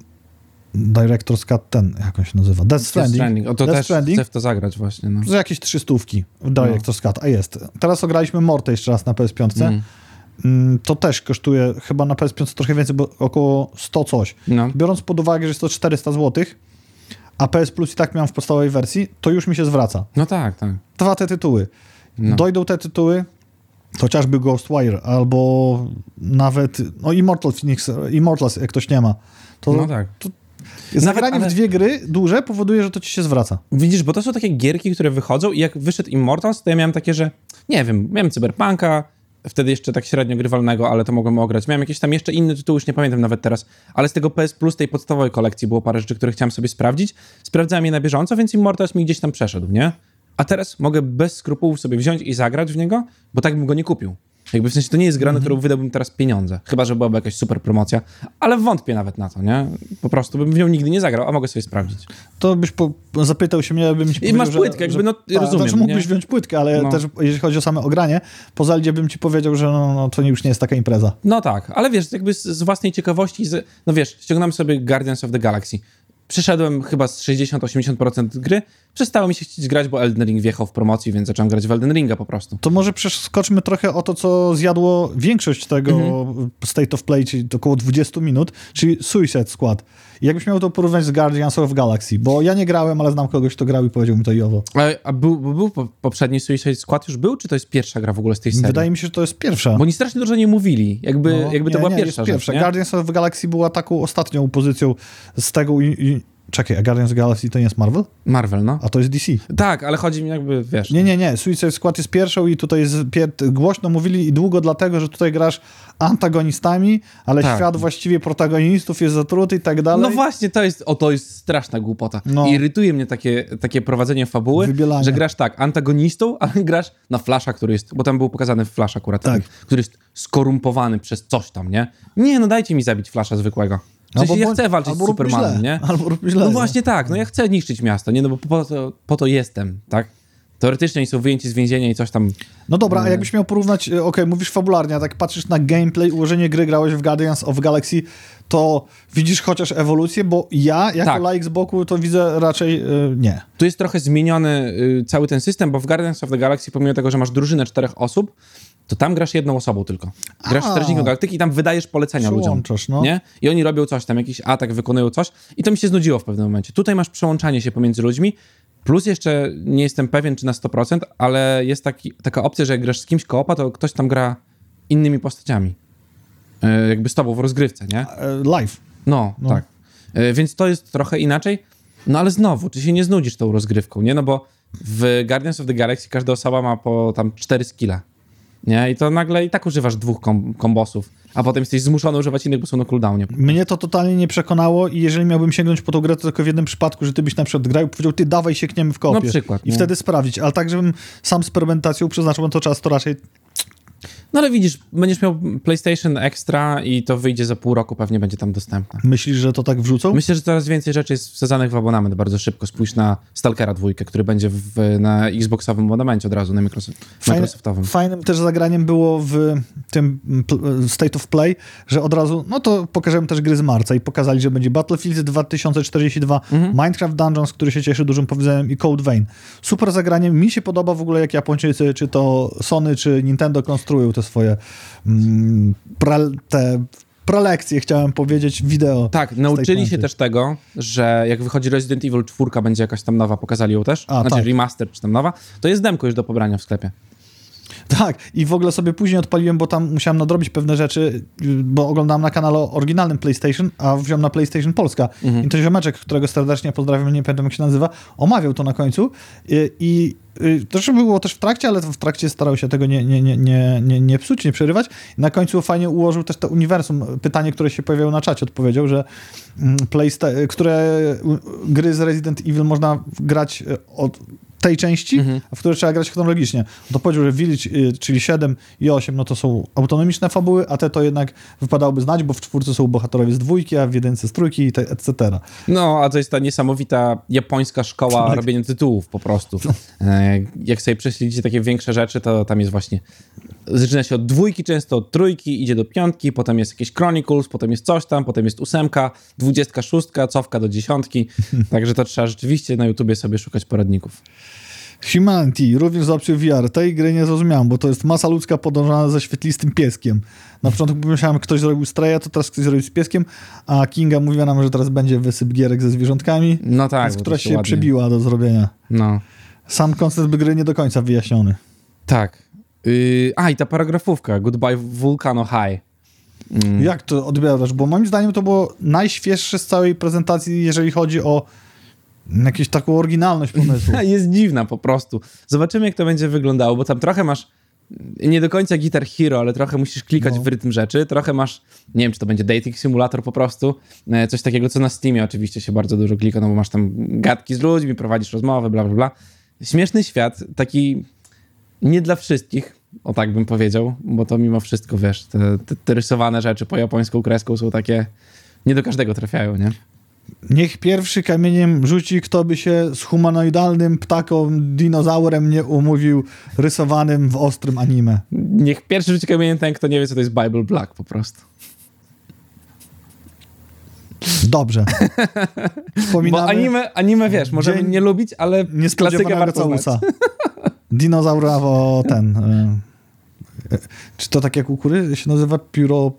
Director's Cut ten, jak on się nazywa? Death Death Stranding. Stranding. O to Death też Stranding. chcę w to zagrać właśnie. No. Za jakieś trzy stówki w Director's Cut, a jest. Teraz ograliśmy Morte jeszcze raz na PS5. Mm. Mm, To też kosztuje chyba na PS5 trochę więcej, bo około 100 coś. No. Biorąc pod uwagę, że jest to 400 zł, a PS Plus i tak miałem w podstawowej wersji, to już mi się zwraca. no tak, tak. Dwa te tytuły. No. Dojdą te tytuły, chociażby Ghostwire, albo nawet no Immortal Phoenix, Immortals, jak ktoś nie ma. To, No tak. to zagranie ale- w dwie gry duże powoduje, że to ci się zwraca. Widzisz, bo to są takie gierki, które wychodzą i jak wyszedł Immortals, to ja miałem takie, że nie wiem, miałem Cyberpunka, wtedy jeszcze tak średnio grywalnego, ale to mogłem ograć. Miałem jakieś tam jeszcze inne tytuły, już nie pamiętam nawet teraz, ale z tego PS Plus, tej podstawowej kolekcji było parę rzeczy, które chciałem sobie sprawdzić. Sprawdzałem je na bieżąco, więc Immortals mi gdzieś tam przeszedł, nie? A teraz mogę bez skrupułów sobie wziąć i zagrać w niego, bo tak bym go nie kupił. Jakby w sensie to nie jest gra, na którą wydałbym teraz pieniądze. Chyba, że byłaby jakaś super promocja, ale wątpię nawet na to, nie? Po prostu bym w nią nigdy nie zagrał, a mogę sobie sprawdzić. To byś po, zapytał się mnie, bym ci I masz że, płytkę, jakby, że, no, tak, rozumiem, Znaczy mógłbyś nie? wziąć płytkę, ale No. też jeżeli chodzi o same ogranie, po Zaldzie bym ci powiedział, że no, no, to już nie jest taka impreza. No tak, ale wiesz, jakby z, z własnej ciekawości, z, no wiesz, ściągnąłem sobie Guardians of the Galaxy. Przeszedłem chyba z 60-80% gry, przestało mi się chcieć grać, bo Elden Ring wjechał w promocji, więc zacząłem grać w Elden Ringa po prostu. To może przeskoczmy trochę o to, co zjadło większość tego Mhm. State of Play, czyli około 20 minut, czyli Suicide Squad. Jakbyś miał to porównać z Guardians of Galaxy, bo ja nie grałem, ale znam kogoś, kto grał i powiedział mi to i owo. A, a był, był po- poprzedni Suicide Squad już był, czy to jest pierwsza gra w ogóle z tej serii? Wydaje mi się, że to jest pierwsza. Bo oni strasznie dużo nie mówili, jakby, No, jakby to nie, była nie, pierwsza jest rzecz, pierwsza. nie? Guardians of Galaxy była taką ostatnią pozycją z tego... I, i... Czekaj, a Guardians of Galaxy to nie jest Marvel? Marvel, no. A to jest DC. Tak, ale chodzi mi jakby, wiesz... Nie, nie, nie. Suicide Squad jest pierwszą i tutaj jest pier- głośno mówili i długo dlatego, że tutaj grasz antagonistami, ale Tak. świat właściwie protagonistów jest zatruty i tak dalej. No właśnie, to jest, o to jest straszna głupota. No. Irytuje mnie takie, takie prowadzenie fabuły, Wybielanie. że grasz tak, antagonistą, ale grasz na Flasha, który jest, bo tam był pokazany Flash akurat, Tak. który jest skorumpowany przez coś tam, nie? Nie, no dajcie mi zabić Flasha zwykłego. W sensie, Albo ja chcę walczyć z Supermanem, źle. nie? Albo źle. No właśnie tak, no ja chcę niszczyć miasto, nie? No bo po to, po to jestem, tak? Teoretycznie są wyjęci z więzienia i coś tam... No dobra, a jakbyś miał porównać, e, okej, mówisz fabularnie, a tak patrzysz na gameplay, ułożenie gry, grałeś w Guardians of Galaxy, to widzisz chociaż ewolucję, bo ja, jako Tak. laik z boku, to widzę raczej e, nie. Tu jest trochę zmieniony y, cały ten system, bo w Guardians of the Galaxy, pomimo tego, że masz drużynę czterech osób, to tam grasz jedną osobą tylko. Grasz A. strażnikiem galaktyki i tam wydajesz polecenia ludziom. No. Nie? I oni robią coś tam, jakiś atak, wykonują coś i to mi się znudziło w pewnym momencie. Tutaj masz przełączanie się pomiędzy ludźmi, plus jeszcze nie jestem pewien, czy na 100%, ale jest taki, taka opcja, że jak grasz z kimś koopa, to ktoś tam gra innymi postaciami. Y, jakby z tobą w rozgrywce, nie? E, Live. No, No. tak. E, Więc to jest trochę inaczej. No ale znowu, czy się nie znudzisz tą rozgrywką, nie? No bo w Guardians of the Galaxy każda osoba ma po tam cztery skille. Nie? I to nagle i tak używasz dwóch kom kombosów, a potem jesteś zmuszony używać innych, bo są na cooldownie. Mnie to totalnie nie przekonało i jeżeli miałbym sięgnąć po tą grę, to tylko w jednym przypadku, że ty byś na przykład grał i powiedział, ty dawaj siekniemy w kopie. Na przykład, I nie? wtedy sprawdzić, ale tak, żebym sam z fermentacją przeznaczył na to czas, to raczej No ale widzisz, będziesz miał PlayStation Extra i to wyjdzie za pół roku, pewnie będzie tam dostępne. myślisz, że to tak wrzucą? Myślę, że coraz więcej rzeczy jest wsadzanych w abonament bardzo szybko. Spójrz na Stalkera dwójkę, który będzie w, na Xboxowym abonamencie od razu, na Microsoft, Fajne- Microsoftowym. Fajnym też zagraniem było w tym State of Play, że od razu, no to pokażemy też gry z marca i pokazali, że będzie Battlefield 2042, Mhm. Minecraft Dungeons, który się cieszy dużym powodzeniem i Code Vein. Super zagranie. Mi się podoba w ogóle, jak Japończycy, czy to Sony, czy Nintendo konstruują te swoje mm, te prelekcje, chciałem powiedzieć, wideo. Tak, nauczyli się też tego, że jak wychodzi Resident Evil 4, będzie jakaś tam nowa, pokazali ją też, A, znaczy tak. remaster czy tam nowa, to jest demko już do pobrania w sklepie. Tak, i w ogóle sobie później odpaliłem, bo tam musiałem nadrobić pewne rzeczy, bo oglądałem na kanale oryginalnym PlayStation, a wziąłem na PlayStation Polska. Mhm. I to ziomeczek, którego serdecznie pozdrawiam, nie pamiętam jak się nazywa, omawiał to na końcu i, i to było też w trakcie, ale w trakcie starał się tego nie, nie, nie, nie, nie, nie psuć, nie przerywać. I na końcu fajnie ułożył też to uniwersum. Pytanie, które się pojawiało na czacie, odpowiedział, że mm, Playsta- które gry z Resident Evil można grać y, od tej części, Mhm. w które trzeba grać chronologicznie. To powiedział, że Village, y, czyli 7 i 8, no to są autonomiczne fabuły, a te to jednak wypadałoby znać, bo w czwórce są bohaterowie z dwójki, a w jedynce z trójki, te, etc. No, a to jest ta niesamowita japońska szkoła Tak. robienia tytułów po prostu. E, Jak sobie prześledzicie takie większe rzeczy, to tam jest właśnie... Zaczyna się od dwójki często, od trójki, idzie do piątki, potem jest jakieś Chronicles, potem jest coś tam, potem jest ósemka, dwudziestka szóstka, cofka do dziesiątki. Także to trzeba rzeczywiście na YouTubie sobie szukać poradników. Humanity, również z opcją VR. Tej gry nie zrozumiałem, bo to jest masa ludzka podążana ze świetlistym pieskiem. Na początku pomyślałem, że ktoś zrobił Straya, to teraz ktoś zrobił z pieskiem, a Kinga mówiła nam, że teraz będzie wysyp gierek ze zwierzątkami, No tak, więc która się ładnie- przebiła do zrobienia. No. Sam koncept gry nie do końca wyjaśniony. Tak. Yy, a, i ta paragrafówka. Goodbye Volcano High. Mm. Jak to odbierasz? Bo moim zdaniem to było najświeższe z całej prezentacji, jeżeli chodzi o jakąś taką oryginalność pomysłu. Jest dziwna po prostu. Zobaczymy, jak to będzie wyglądało, bo tam trochę masz nie do końca Guitar Hero, ale trochę musisz klikać No. w rytm rzeczy. Trochę masz, nie wiem, czy to będzie dating simulator po prostu. E, Coś takiego, co na Steamie oczywiście się bardzo dużo klika, no bo masz tam gadki z ludźmi, prowadzisz rozmowy, bla, bla, bla. Śmieszny świat, taki nie dla wszystkich, o tak bym powiedział, bo to mimo wszystko, wiesz, te, te, te rysowane rzeczy po japońską kreską są takie, nie do każdego trafiają, nie? Niech pierwszy kamieniem rzuci, kto by się z humanoidalnym ptaką, dinozaurem nie umówił, rysowanym w ostrym anime. Niech pierwszy rzuci kamieniem ten, kto nie wie, co to jest Bible Black po prostu. Dobrze. Wspominamy Bo anime, anime wiesz, możemy Dzień nie lubić, ale klasykę niespodziewanego warto znać. całusa. Dinozaur albo ten... e, Czy to tak jak u kury się nazywa pióro...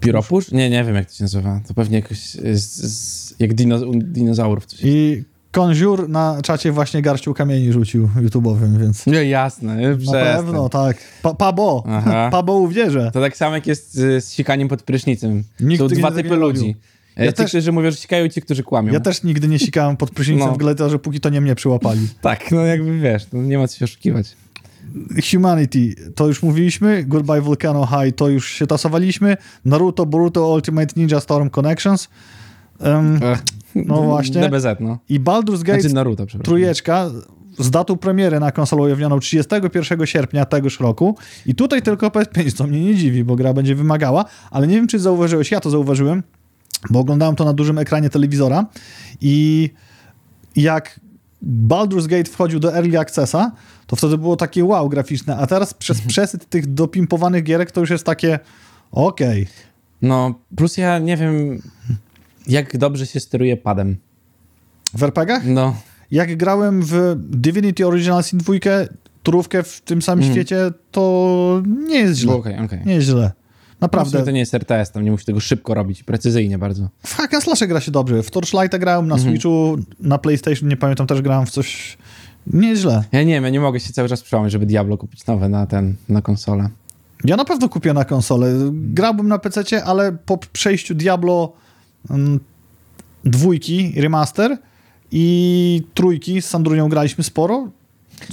Pióropusz? Nie, nie wiem jak to się nazywa. To pewnie jakoś z, z, jak dino, dinozaurów. Coś. I Konziur na czacie właśnie garścią kamieni rzucił YouTube'owym, więc... Nie, jasne. Na pewno, tak. Pa, pabo. Aha. Pabo uwierzę. To tak samo jak jest z, sikaniem pod prysznicem. Nikt Są dwa typy ludzi. Ja ci, też- którzy mówią, że sikają ci, którzy kłamią. Ja też nigdy nie sikałem pod prysznicem No. w Gladiatorze, póki to nie mnie przyłapali. Tak, no jakby wiesz, no nie ma co się oszukiwać. Humanity, to już mówiliśmy. Goodbye Volcano High, to już się tasowaliśmy. Naruto, Boruto, Ultimate Ninja Storm Connections. Ech, No właśnie. DBZ, no. I Baldur's Gate Znaczy Naruto, trójeczka z datą premiery na konsolę ujawnioną 31 sierpnia tegoż roku. I tutaj tylko PS5, co mnie nie dziwi, bo gra będzie wymagała, ale nie wiem, czy zauważyłeś, ja to zauważyłem, bo oglądałem to na dużym ekranie telewizora i jak Baldur's Gate wchodził do Early Accessa, to wtedy było takie wow graficzne, a teraz przez przesyt tych dopimpowanych gierek to już jest takie okej. No, plus ja nie wiem, jak dobrze się steruje padem. W RPG-ach? No, Jak grałem w Divinity Original Sin 2, turówkę w tym samym Mhm. świecie, to nie jest źle. okej, okej. Nie jest źle. Naprawdę. To nie jest RTS, tam nie musi tego szybko robić, precyzyjnie bardzo. W Hack and gra się dobrze. W Torchlighta grałem na Mhm. Switchu, na PlayStation, nie pamiętam, też grałem w coś... Nie jest źle. Ja nie wiem, ja nie mogę się cały czas przełamać, żeby Diablo kupić nowe na ten, na konsolę. Ja na pewno kupię na konsolę. Grałbym na PC, ale po przejściu Diablo mm, dwójki, remaster i trójki z Sandrunią graliśmy sporo,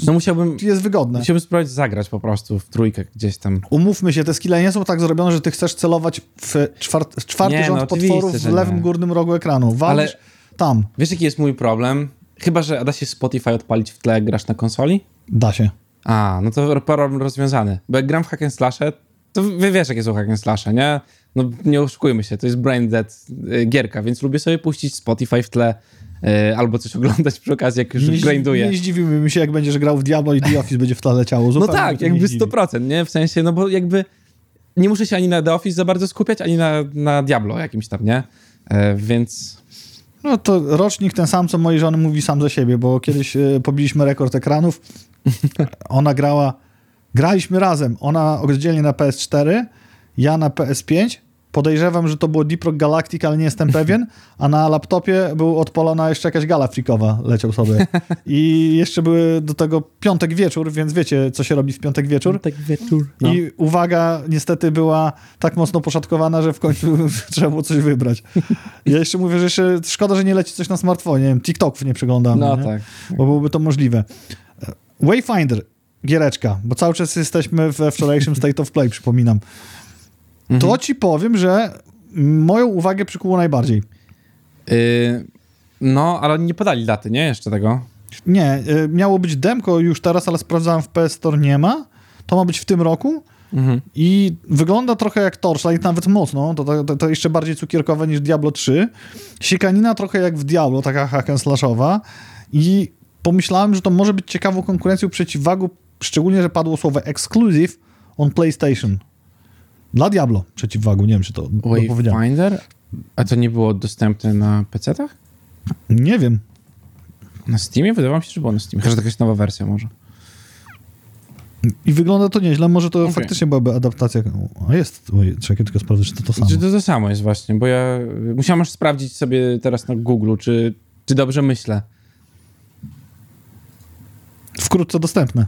No musiałbym, jest wygodne. musiałbym spróbować zagrać po prostu w trójkę gdzieś tam. Umówmy się, te skille nie są tak zrobione, że ty chcesz celować w czwart, czwarty Nie, rząd no potworów w lewym nie. górnym rogu ekranu. Walisz Ale- tam. Wiesz, jaki jest mój problem? Chyba, że da się Spotify odpalić w tle, jak grasz na konsoli? Da się. A, no to problem rozwiązany. Bo jak gram w hack and slashe, to wy wiesz, jakie są hack and slashe, nie? No nie oszukujmy się, to jest brain dead y, gierka, więc lubię sobie puścić Spotify w tle albo coś oglądać przy okazji, jak już Nie, grinduję. nie zdziwiłbym się, jak będziesz grał w Diablo i The Office będzie w tle leciało. No tak, jakby zdziwi. 100%, nie? W sensie, no bo jakby nie muszę się ani na The Office za bardzo skupiać, ani na, na Diablo jakimś tam, nie? E, więc No to rocznik ten sam, co mojej żony mówi sam za siebie, bo kiedyś e, pobiliśmy rekord ekranów. Ona grała, graliśmy razem. Ona oddzielnie na PS4, ja na PS5. Podejrzewam, że to było Deep Rock Galactic, ale nie jestem pewien. A na laptopie był odpalona jeszcze jakaś gala freakowa, leciał sobie. I jeszcze były do tego piątek wieczór, więc wiecie, co się robi w piątek wieczór. tak wieczór. No. I uwaga, niestety była tak mocno poszatkowana, że w końcu trzeba było coś wybrać. Ja jeszcze mówię, że jeszcze szkoda, że nie leci coś na smartfonie. Nie wiem, TikToków nie przeglądamy, No nie? tak. bo byłoby to możliwe. Wayfinder, giereczka, bo cały czas jesteśmy we wczorajszym State of Play, przypominam. Mhm. To ci powiem, że moją uwagę przykuło najbardziej. Y, no, ale oni nie podali daty, nie? Jeszcze tego. Nie, y, miało być demko już teraz, ale sprawdzałem w PS Store, nie ma. To ma być w tym roku. Mhm. I wygląda trochę jak Torchlight, nawet mocno, to, to, to jeszcze bardziej cukierkowe niż Diablo 3. Siekanina trochę jak w Diablo, taka hack and slashowa. I pomyślałem, że to może być ciekawą konkurencją przeciwwagą, szczególnie, że padło słowo exclusive on PlayStation. Dla Diablo przeciwwagą, nie wiem, czy to. Wayfinder? A to nie było dostępne na PC-tach? Nie wiem. Na Steamie? Wydawało mi się, że było na Steamie. Chyba, że to jakaś nowa wersja może. I wygląda to nieźle, może to Okej. faktycznie byłaby adaptacja. A jest, oj, czekaj, tylko sprawdzę, czy to to samo. Czy to to samo jest właśnie, bo ja musiałem aż sprawdzić sobie teraz na Google, czy, czy dobrze myślę. Wkrótce dostępne.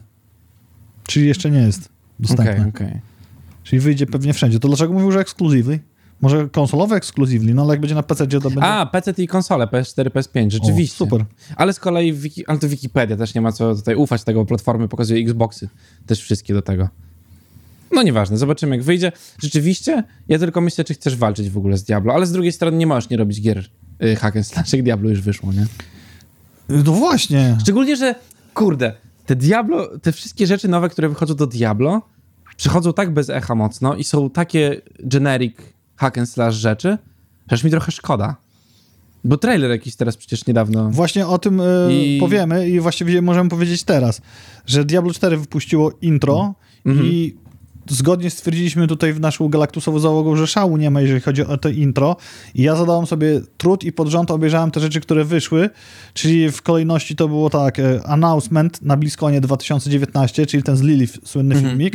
Czyli jeszcze nie jest dostępne. Okej, okej. Czyli wyjdzie pewnie wszędzie. To dlaczego mówił, że exclusively? Może konsolowe exclusively, no ale jak będzie na PC, to będzie... A, PC i konsole, PS4, PS5, rzeczywiście. O, super. Ale z kolei, wiki, ale to Wikipedia też nie ma co tutaj ufać tego, platformy pokazuje Xboxy, też wszystkie do tego. No nieważne, zobaczymy jak wyjdzie. Rzeczywiście, ja tylko myślę, czy chcesz walczyć w ogóle z Diablo, ale z drugiej strony nie możesz nie robić gier y, hack and slash, jak Diablo już wyszło, nie? No właśnie. Szczególnie, że kurde, te Diablo, te wszystkie rzeczy nowe, które wychodzą do Diablo, przychodzą tak bez echa mocno i są takie generic hack and slash rzeczy, że aż mi trochę szkoda. Bo trailer jakiś teraz przecież niedawno... Właśnie o tym e, I- powiemy i właściwie możemy powiedzieć teraz, że Diablo 4 wypuściło intro Mhm. i zgodnie stwierdziliśmy tutaj w naszą galaktusową załogą, że szału nie ma, jeżeli chodzi o to intro. I ja zadałem sobie trud i pod rząd obejrzałem te rzeczy, które wyszły, czyli w kolejności to było tak, e, Announcement na Bliskonie 2019, czyli ten z Lilith, słynny Mhm, filmik.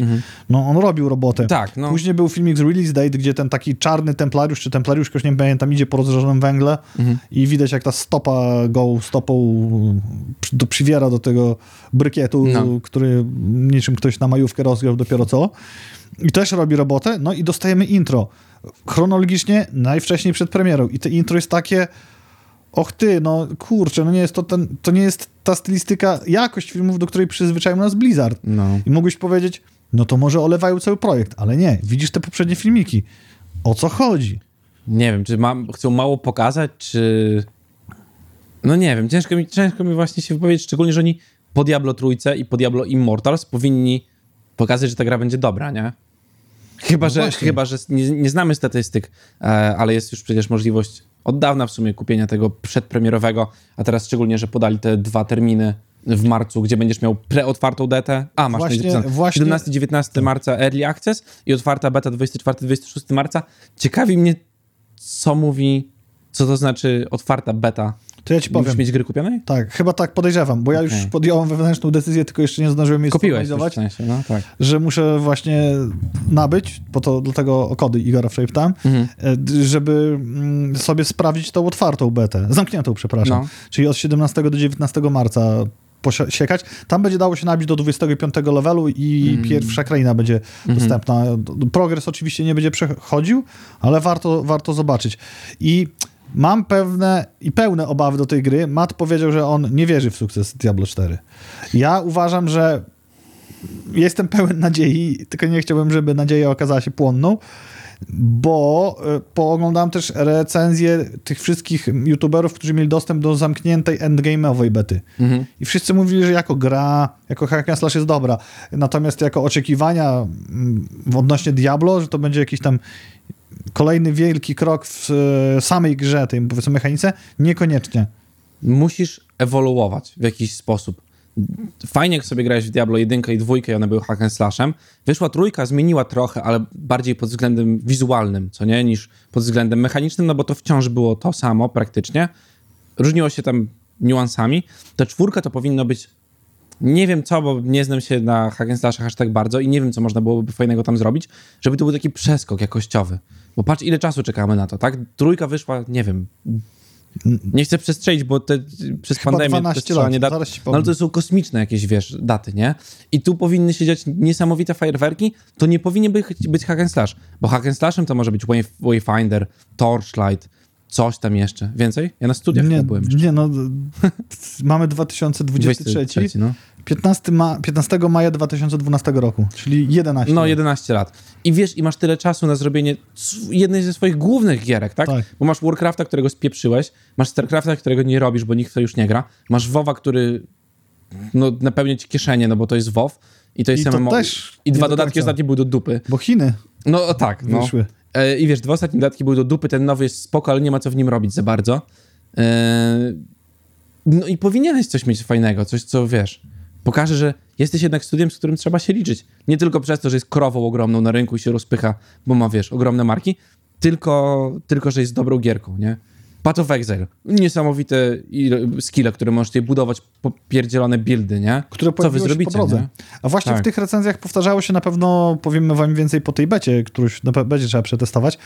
No on robił robotę. Tak, no. Później był filmik z Release Date, gdzie ten taki czarny templariusz, czy templariusz, już nie pamiętam, idzie po rozżarzonym węgle Mhm. i widać jak ta stopa go stopą do, przywiera do tego brykietu, No. który niczym ktoś na majówkę rozgrał dopiero co. I też robi robotę, no i dostajemy intro. Chronologicznie najwcześniej przed premierą. I to intro jest takie och ty, no kurczę, no nie jest to, ten, to nie jest ta stylistyka, jakość filmów, do której przyzwyczaił nas Blizzard. No. I mógłbyś powiedzieć, no to może olewają cały projekt, ale nie, widzisz te poprzednie filmiki. O co chodzi? Nie wiem, czy mam, chcą mało pokazać, czy... No nie wiem, ciężko mi, ciężko mi właśnie się wypowiedzieć, szczególnie, że oni po Diablo Trójce i po Diablo Immortals powinni pokazać, że ta gra będzie dobra, nie? Chyba, No że, właśnie. chyba, że nie, nie znamy statystyk, e, ale jest już przecież możliwość od dawna w sumie kupienia tego przedpremierowego, a teraz szczególnie, że podali te dwa terminy w marcu, gdzie będziesz miał preotwartą detę. A, masz Właśnie- właśnie, napisane. właśnie- 17-19 marca Early Access i otwarta beta 24-26 marca. Ciekawi mnie, co mówi, co to znaczy otwarta beta. To ja ci Musisz powiem. mieć gry kupionej? Tak, chyba tak podejrzewam, bo ja już Okej. podjąłem wewnętrzną decyzję, tylko jeszcze nie zdążyłem jej Kupiłeś już w sensie, no tak. że muszę właśnie nabyć, bo to dlatego o kody Igora wczoraj pytałem, Mhm. e, żeby mm, sobie sprawdzić tą otwartą betę, zamkniętą, przepraszam, No. czyli od 17 do 19 marca posiekać. Tam będzie dało się nabić do 25 levelu i Mm. pierwsza kraina będzie Mhm. dostępna. D- d- Progres oczywiście nie będzie przechodził, ale warto, warto zobaczyć. I mam pewne i pełne obawy do tej gry. Matt powiedział, że on nie wierzy w sukces Diablo 4. Ja uważam, że jestem pełen nadziei, tylko nie chciałbym, żeby nadzieja okazała się płonną, bo e, pooglądam też recenzje tych wszystkich youtuberów, którzy mieli dostęp do zamkniętej endgame'owej bety. Mhm. I wszyscy mówili, że jako gra, jako hack and slash jest dobra. Natomiast jako oczekiwania mm, odnośnie Diablo, że to będzie jakiś tam kolejny wielki krok w e, samej grze, tej powiedzmy mechanice, niekoniecznie. Musisz ewoluować w jakiś sposób. Fajnie, jak sobie grałeś w Diablo 1 i 2 i one były hack and slashem. Wyszła trójka, zmieniła trochę, ale bardziej pod względem wizualnym, co nie, niż pod względem mechanicznym, no bo to wciąż było to samo praktycznie. Różniło się tam niuansami. Ta czwórka to powinno być nie wiem co, bo nie znam się na hack and slashach aż tak bardzo i nie wiem, co można byłoby fajnego tam zrobić, żeby to był taki przeskok jakościowy. Bo patrz, ile czasu czekamy na to, tak? Trójka wyszła, nie wiem, nie chcę przestrzelić, bo te, przez Chyba pandemię 12 przestrzelanie lat, dat, no, ale to są kosmiczne jakieś, wiesz, daty, nie? I tu powinny się dziać niesamowite fajerwerki, to nie powinien być, być hack and slash, bo hack and slashem to może być Way- Wayfinder, Torchlight, coś tam jeszcze. Więcej? Ja na studiach Nie, byłem jeszcze. nie no, mamy 2023, 23, no. 15, ma, 15 maja 2012 roku, czyli 11 No, lat. 11 lat. I wiesz, i masz tyle czasu na zrobienie jednej ze swoich głównych gierek, tak? Tak. Bo masz Warcrafta, którego spieprzyłeś, masz Starcrafta, którego nie robisz, bo nikt w to już nie gra, masz WoWa, który no, napełnia ci kieszenie, no bo to jest WoW i to jest I to MMO. też I dwa do dodatki ostatnie były do dupy. Bo Chiny No tak, no. wyszły. E, I wiesz, dwa ostatnie dodatki były do dupy, ten nowy jest spoko, ale nie ma co w nim robić za bardzo. E, No i powinieneś coś mieć fajnego, coś, co wiesz, pokaże, że jesteś jednak studiem, z którym trzeba się liczyć. Nie tylko przez to, że jest krową ogromną na rynku i się rozpycha, bo ma, wiesz, ogromne marki, tylko, tylko że jest dobrą gierką, nie? Path of Exile. Niesamowite skille, które możesz tutaj budować, popierdzielone buildy, nie? które Co wy zrobicie, po drodze. nie? A właśnie Tak. w tych recenzjach powtarzało się na pewno, powiemy wam więcej po tej becie, którąś pe- będzie trzeba przetestować,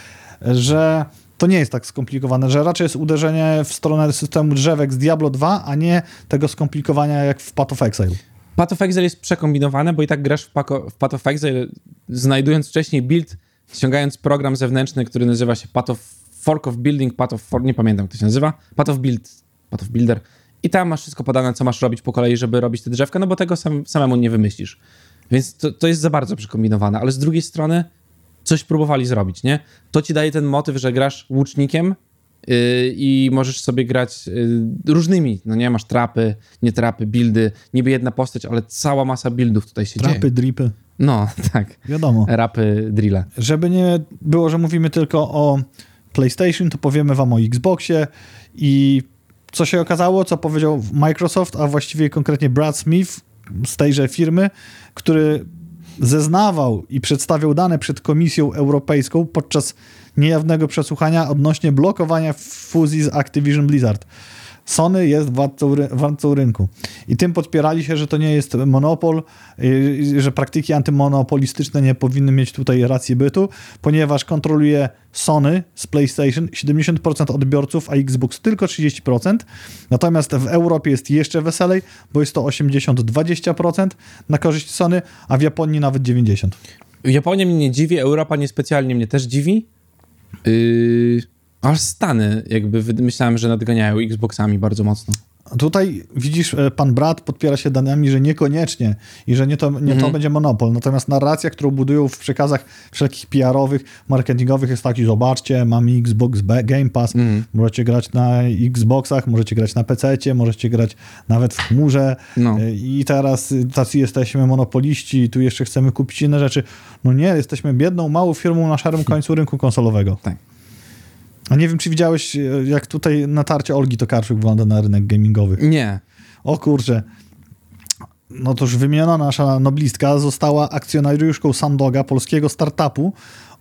że to nie jest tak skomplikowane, że raczej jest uderzenie w stronę systemu drzewek z Diablo 2, a nie tego skomplikowania jak w Path of Exile. Path of Exile jest przekombinowane, bo i tak grasz w, Paco, w Path of Exile, znajdując wcześniej build, ściągając program zewnętrzny, który nazywa się Path of Fork of Building, Path of For, nie pamiętam jak to się nazywa, Path of Build, Path of Builder. I tam masz wszystko podane, co masz robić po kolei, żeby robić te drzewka, no bo tego sam, samemu nie wymyślisz. Więc to, to jest za bardzo przekombinowane, ale z drugiej strony coś próbowali zrobić, nie? To ci daje ten motyw, że grasz łucznikiem yy, i możesz sobie grać yy, różnymi, no nie? Masz trapy, nie trapy, buildy, niby jedna postać, ale cała masa buildów tutaj się Trapy, dzieje. dripy, No, tak. wiadomo. Rapy, drille. Żeby nie było, że mówimy tylko o PlayStation, to powiemy wam o Xboxie i co się okazało, co powiedział Microsoft, a właściwie konkretnie Brad Smith z tejże firmy, który zeznawał i przedstawiał dane przed Komisją Europejską podczas niejawnego przesłuchania odnośnie blokowania fuzji z Activision Blizzard. Sony jest władcą, władcą rynku. I tym podpierali się, że to nie jest monopol, że praktyki antymonopolistyczne nie powinny mieć tutaj racji bytu, ponieważ kontroluje Sony z PlayStation 70% odbiorców, a Xbox tylko 30%. Natomiast w Europie jest jeszcze weselej, bo jest to 80-20% na korzyść Sony, a w Japonii nawet 90%. Japonia mnie nie dziwi, Europa niespecjalnie mnie też dziwi. Yy, ale Stany jakby myślałem, że nadganiają Xboxami bardzo mocno. Tutaj widzisz, e, pan brat podpiera się danymi, że niekoniecznie i że nie to, nie to będzie monopol. Natomiast narracja, którą budują w przekazach wszelkich PR-owych, marketingowych jest taki, zobaczcie, mamy Xbox Game Pass, możecie grać na Xboxach, możecie grać na PC, możecie grać nawet w chmurze No. E, i teraz y, tacy jesteśmy monopoliści, tu jeszcze chcemy kupić inne rzeczy. No nie, jesteśmy biedną, małą firmą na szarym końcu rynku konsolowego. Tak. A nie wiem, czy widziałeś, e, jak tutaj natarcie Olgi Tokarczuk wygląda na rynek gamingowy. Nie. O kurczę. No to już wymieniona nasza noblistka została akcjonariuszką Sandoga, polskiego startupu,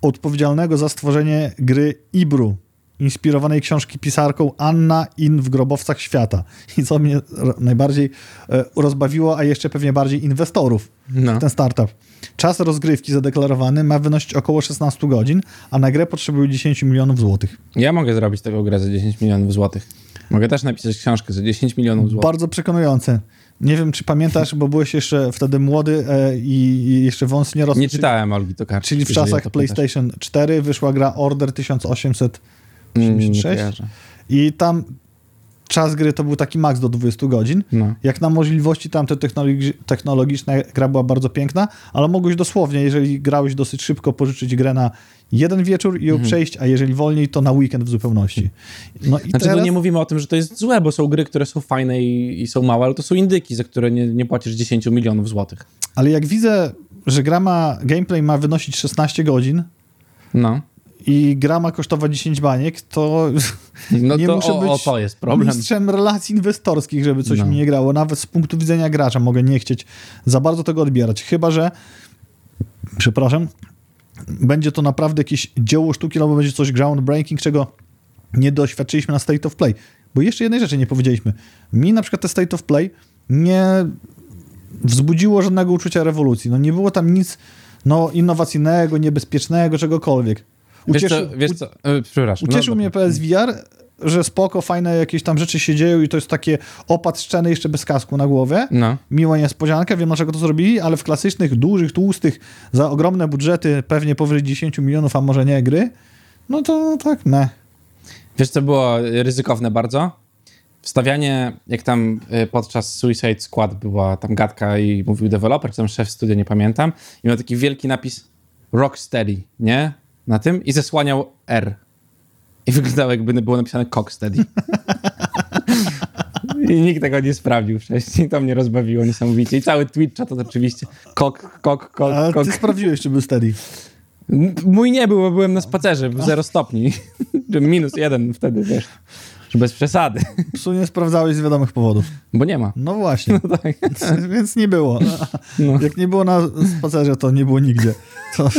odpowiedzialnego za stworzenie gry Ibru, inspirowanej książki pisarką Anna In w grobowcach świata. I co mnie najbardziej e, rozbawiło, a jeszcze pewnie bardziej inwestorów No. w ten startup. Czas rozgrywki zadeklarowany ma wynosić około 16 godzin, a na grę potrzebuje 10 milionów złotych. Ja mogę zrobić taką grę za 10 milionów złotych. Mogę też napisać książkę za 10 milionów złotych. Bardzo przekonujące. Nie wiem, czy pamiętasz, bo byłeś jeszcze wtedy młody e, i, jeszcze wąs nie rosł. Nie czytałem Olgi Tokarczyk. Czyli w czasach. PlayStation 4 wyszła gra Order 1886 Mm, i tam czas gry to był taki maks do 20 godzin. No. Jak na możliwości tamte technologi- technologiczne gra była bardzo piękna, ale mogłeś dosłownie, jeżeli grałeś dosyć szybko, pożyczyć grę na jeden wieczór i ją przejść, a jeżeli wolniej, to na weekend w zupełności. No i Mhm. Znaczy, teraz... no nie mówimy o tym, że to jest złe, bo są gry, które są fajne i, i są małe, ale to są indyki, za które nie, nie płacisz 10 milionów złotych. Ale jak widzę, że gra ma, gameplay ma wynosić 16 godzin, No. I gra ma kosztować 10 baniek, to No nie to muszę o, być o to jest problem. mistrzem relacji inwestorskich, żeby coś No. mi nie grało. Nawet z punktu widzenia gracza mogę nie chcieć za bardzo tego odbierać. Chyba, że przepraszam, będzie to naprawdę jakieś dzieło sztuki, albo będzie coś groundbreaking, czego nie doświadczyliśmy na State of Play. Bo jeszcze jednej rzeczy nie powiedzieliśmy. Mi na przykład te State of Play nie wzbudziło żadnego uczucia rewolucji. No nie było tam nic no, innowacyjnego, niebezpiecznego, czegokolwiek. Wiesz co, wiesz co, e, przepraszam. Ucieszył no, mnie PSVR, że spoko, fajne jakieś tam rzeczy się dzieją i to jest takie opad szczeny jeszcze bez kasku na głowie. No. Miła niespodzianka, wiem dlaczego to zrobili, ale w klasycznych, dużych, tłustych, za ogromne budżety, pewnie powyżej 10 milionów, a może nie, gry, no to tak, ne. Wiesz, co było ryzykowne bardzo? Wstawianie, jak tam y, podczas Suicide Squad była tam gadka i mówił deweloper, czy tam szef studia, nie pamiętam, i miał taki wielki napis Rocksteady, nie? Na tym i zasłaniał R. I wyglądało jakby było napisane Cocksteady. I nikt tego nie sprawdził wcześniej. To mnie rozbawiło niesamowicie. I cały Twitch to oczywiście kok, kok, kok, Ale kok. ty sprawdziłeś, czy był steady. Mój nie był, bo byłem na spacerze w 0 stopni. Minus jeden wtedy, wiesz. Bez przesady. Psu nie sprawdzałeś z wiadomych powodów. Bo nie ma. No właśnie, Tak. więc nie było. No. Jak nie było na spacerze, to nie było nigdzie. To,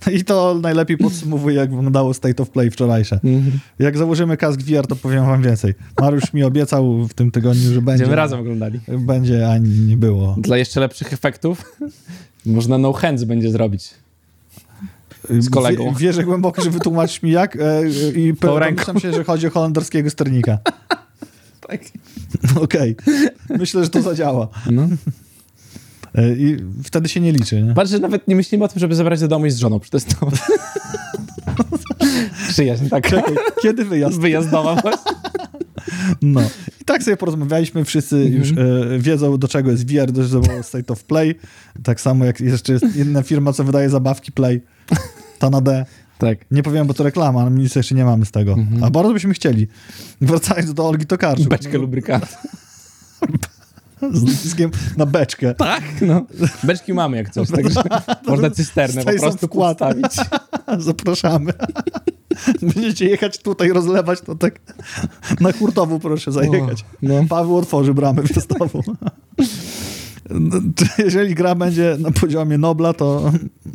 I to najlepiej podsumowuje, jak wyglądało State of Play wczorajsze. Mhm. Jak założymy kask VR, to powiem wam więcej. Mariusz mi obiecał w tym tygodniu, że będzie. Będziemy razem oglądali. Będzie, a nie było. Dla jeszcze lepszych efektów można no hands będzie zrobić. Z kolegą. Wie, wierzę głęboko, że wytłumaczysz mi jak e, i domyślam się, że chodzi o holenderskiego sternika. Tak. Okej. Myślę, że to zadziała. No. E, I wtedy się nie liczy. Nie? Że nawet nie myślimy o tym, żeby zabrać do domu i z żoną przetestować. Przyjaźń taka. Czekaj, kiedy wyjazd? Wyjazdowa właśnie. No. I tak sobie porozmawialiśmy, wszyscy Mhm. już e, wiedzą, do czego jest VR, do czego jest State of Play. Tak samo jak jeszcze jest inna firma, co wydaje zabawki Play. Ta na D. Tak. Nie powiem, bo to reklama, ale nic jeszcze nie mamy z tego. Mhm. A bardzo byśmy chcieli. Wracając do Olgi Tokarczuk. Beczkę lubrykatu. Z naciskiem na beczkę. Tak, no. Beczki mamy jak coś, także można cysternę po prostu wkład. podstawić. Zapraszamy. Będziecie jechać tutaj, rozlewać, to tak na hurtową proszę zajechać. O, no. Paweł otworzy bramę wjazdową. No, Jeżeli gra będzie na poziomie Nobla, to,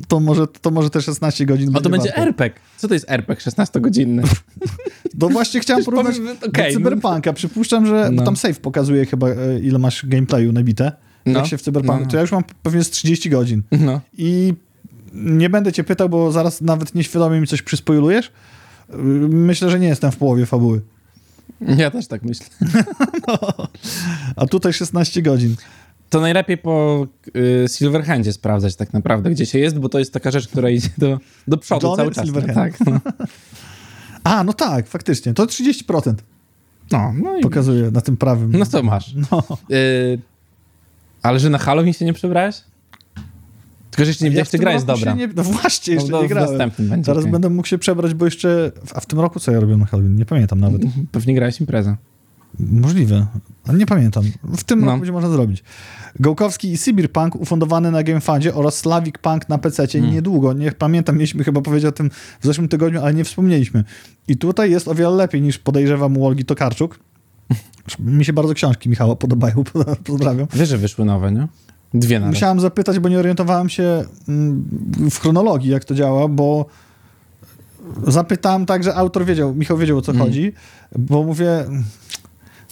to, może, to może te 16 godzin No to będzie warto. RPG. Co to jest RPG 16-godzinny? No właśnie chciałem porównać powiem, do okej, no. Cyberpunka. Przypuszczam, że No. tam save pokazuje chyba, e, ile masz gameplayu nabite. No. Jak się w Cyberpunku. No. To ja już mam pewnie z 30 godzin. No. I nie będę cię pytał, bo zaraz nawet nieświadomie mi coś przyspoilujesz. Myślę, że nie jestem w połowie fabuły. Ja też tak myślę. A tutaj 16 godzin. To najlepiej po y, Silverhandzie sprawdzać tak naprawdę, gdzie się jest, bo to jest taka rzecz, która idzie do, do przodu cały czas. Silverhand. Tak, no. A, no tak, faktycznie. To 30% No, no, i, pokazuje na tym prawym. no to masz. No. Y, ale że na Halloween się nie przebrałeś? Tylko, że jeszcze nie Ja wiedziałeś, w czy tym gra jest dobra. Nie, no właśnie, jeszcze No, nie grałem. będzie, Zaraz okej. będę mógł się przebrać, bo jeszcze... A w tym roku co ja robię na Halloween? Nie pamiętam nawet. Pewnie grałeś imprezę. Możliwe. Nie pamiętam. W tym No. roku będzie można zrobić. Gołkowski i Sybirpunk ufundowany na GameFundzie oraz Slavic Punk na PC Hmm. niedługo. Nie pamiętam, mieliśmy chyba powiedzieć o tym w zeszłym tygodniu, ale nie wspomnieliśmy. I tutaj jest o wiele lepiej niż podejrzewam u Olgi Tokarczuk. Mi się bardzo książki Michała podobają. Pozdrawiam. Wiesz, że wyszły nowe, nie? Dwie nawet. Musiałem zapytać, bo nie orientowałem się mm, w chronologii, jak to działa, bo zapytałem tak, że autor wiedział, Michał wiedział o co Mm. chodzi, bo mówię,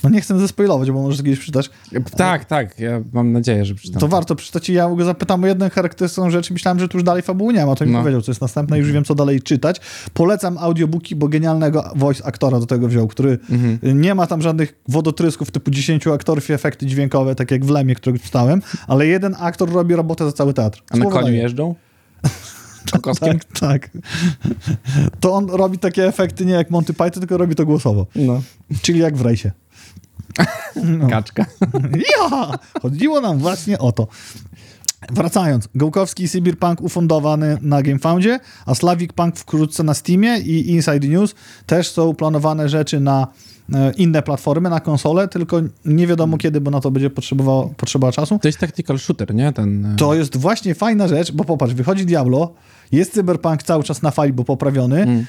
no nie chcę zespoilować, bo możesz kiedyś przeczytać. Tak, tak, ja mam nadzieję, że przeczytam. To warto przeczytać i ja go zapytam o jedną charakterystyczną rzecz myślałem, że tu już dalej fabuły nie ma, to mi No. powiedział, co jest następne i już wiem, co dalej czytać. Polecam audiobooki, bo genialnego voice aktora do tego wziął, który Mhm. nie ma tam żadnych wodotrysków typu 10 aktorów i efekty dźwiękowe, tak jak w Lemie, którego czytałem, ale jeden aktor robi robotę za cały teatr. A na Słowo koniu daję. jeżdżą? Członkowskim? Tak, tak. To on robi takie efekty nie jak Monty Python, tylko robi to głosowo. No. Czyli jak w rejsie. No. Kaczka. Ja! Chodziło nam właśnie o to. Wracając, Gołkowski i Cyberpunk ufundowany na GameFoundzie, a Slavic Punk wkrótce na Steamie i Inside News też są planowane rzeczy na e, inne platformy, na konsole, tylko nie wiadomo kiedy, bo na to będzie potrzebowało, potrzeba czasu. To jest tactical shooter, nie? Ten... e, To jest właśnie fajna rzecz, bo popatrz, wychodzi Diablo, jest Cyberpunk cały czas na fali, bo poprawiony, Mm.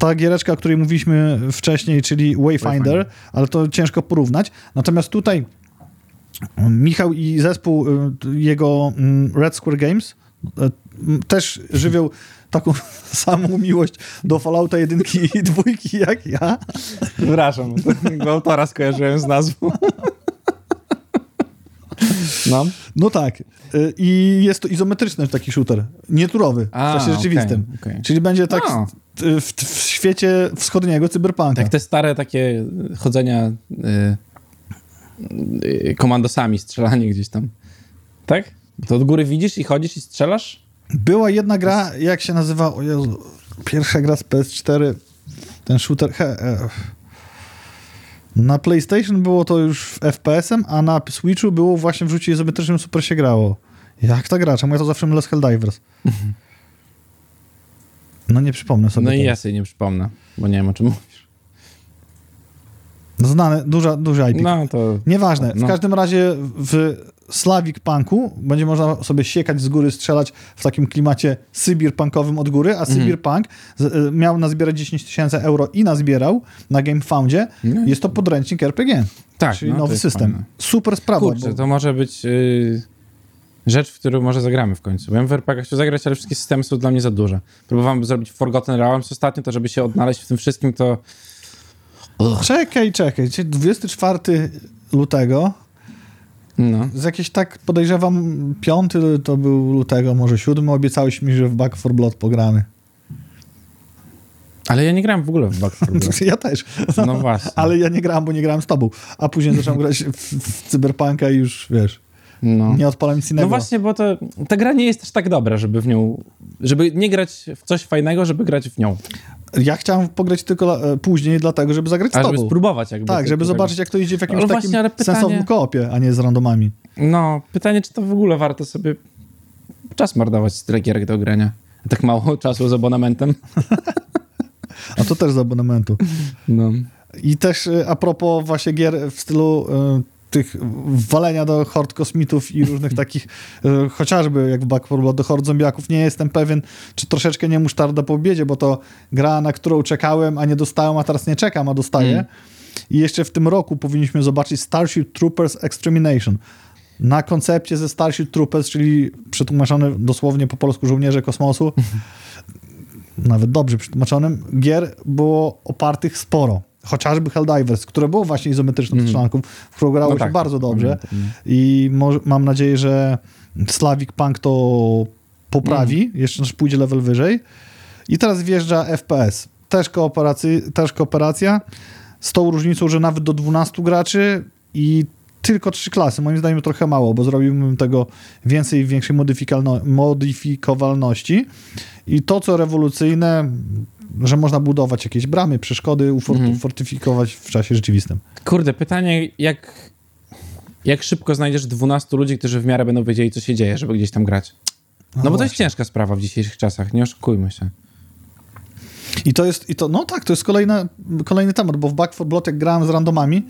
Ta giereczka, o której mówiliśmy wcześniej, czyli Wayfinder, Wayfinder. ale to ciężko porównać. Natomiast tutaj um, Michał i zespół y, jego mm, Red Square Games y, też żywią taką samą miłość do Fallouta jedynki i dwójki jak ja. Przepraszam, bo autora skojarzyłem z nazwą. No. No tak. Y, I jest to izometryczny taki shooter, nieturowy, w czasie rzeczywistym. okej. Czyli będzie tak A. w, w, świecie wschodniego cyberpunka. Jak te stare takie chodzenia y, y, komandosami, strzelanie gdzieś tam. Tak? To od góry widzisz i chodzisz i strzelasz? Była jedna gra, jak się nazywa? O Jezu, pierwsza gra z PS4, ten shooter. He, e, na PlayStation było to już FPS-em, a na Switchu było właśnie w rzucie izometrycznym super się grało. Jak ta gra? Czemu ja to zawsze mylę z Helldivers? No nie przypomnę sobie. No i ja sobie nie przypomnę, bo nie wiem o czym mówisz. Znane, duża, duży IP. No to... Nieważne. W No. każdym razie w Slavic Punku będzie można sobie siekać z góry, strzelać w takim klimacie sybirpunkowym od góry, a Mhm. Sybirpunk z- y, miał nazbierać 10 tysięcy euro i nazbierał na GameFoundzie. No. Jest to podręcznik RPG, Tak, czyli no, nowy system. fajne. Super sprawa. Kurczę, bo- to może być y, rzecz, w którą może zagramy w końcu. Bym w RPG chciał zagrać, ale wszystkie systemy są dla mnie za duże. Próbowałem zrobić Forgotten Realms ostatnio, to żeby się odnaleźć w tym wszystkim, to... Czekaj, czekaj. Czyli 24 lutego, No. z jakieś tak podejrzewam, 5 to był lutego, może 7, obiecałeś mi, że w Back for Blood pogramy. Ale ja nie grałem w ogóle w Back 4 Blood. Ja też. No właśnie. Ale ja nie grałem, bo nie grałem z tobą. A później zacząłem grać w, w Cyberpunka i już, wiesz, No. nie odpalam nic innego. No właśnie, bo to, ta gra nie jest aż tak dobra, żeby w nią... Żeby nie grać w coś fajnego, żeby grać w nią. Ja chciałem pograć tylko e, później dlatego, żeby zagrać z A żeby tobą. spróbować jakby. Tak, żeby tego. zobaczyć, jak to idzie w jakimś Ale takim właśnie, ale pytanie- sensownym koopie, a nie z randomami. No, pytanie, czy to w ogóle warto sobie czas marnować z tyle gierek do grania. Tak mało czasu z abonamentem. A to też z abonamentu. No. I też e, a propos właśnie gier w stylu e, tych walenia do hord kosmitów i różnych takich, e, chociażby jak w Back 4 Blood, do hord zombiaków, nie jestem pewien, czy troszeczkę nie musztarda po obiedzie, bo to gra, na którą czekałem, a nie dostałem, a teraz nie czekam, a dostaję. Mm. I jeszcze w tym roku powinniśmy zobaczyć Starship Troopers Extermination. na koncepcie ze Starship Troopers, czyli przetłumaczony dosłownie po polsku żołnierze kosmosu, nawet dobrze przetłumaczonym, gier było opartych sporo. Chociażby Helldivers, które było właśnie izometryczną Mhm. strzelanką, w którą grało No się tak, bardzo dobrze. pamiętam, no. I mam nadzieję, że Slavic Punk to poprawi, Mhm. jeszcze też pójdzie level wyżej. I teraz wjeżdża FPS. Też, kooperacy- też kooperacja, z tą różnicą, że nawet do 12 graczy i tylko trzy klasy. Moim zdaniem trochę mało, bo zrobiłbym tego więcej, większej modyfikowalności. I to, co rewolucyjne, że można budować jakieś bramy, przeszkody, uforty- Mhm. fortyfikować w czasie rzeczywistym. Kurde, pytanie, jak, jak szybko znajdziesz 12 ludzi, którzy w miarę będą wiedzieli, co się dzieje, żeby gdzieś tam grać? No, bo to jest ciężka sprawa w dzisiejszych czasach, nie oszukujmy się. I to jest, i to, no tak, to jest kolejna, kolejny temat, bo w Back 4 Blood, jak grałem z randomami,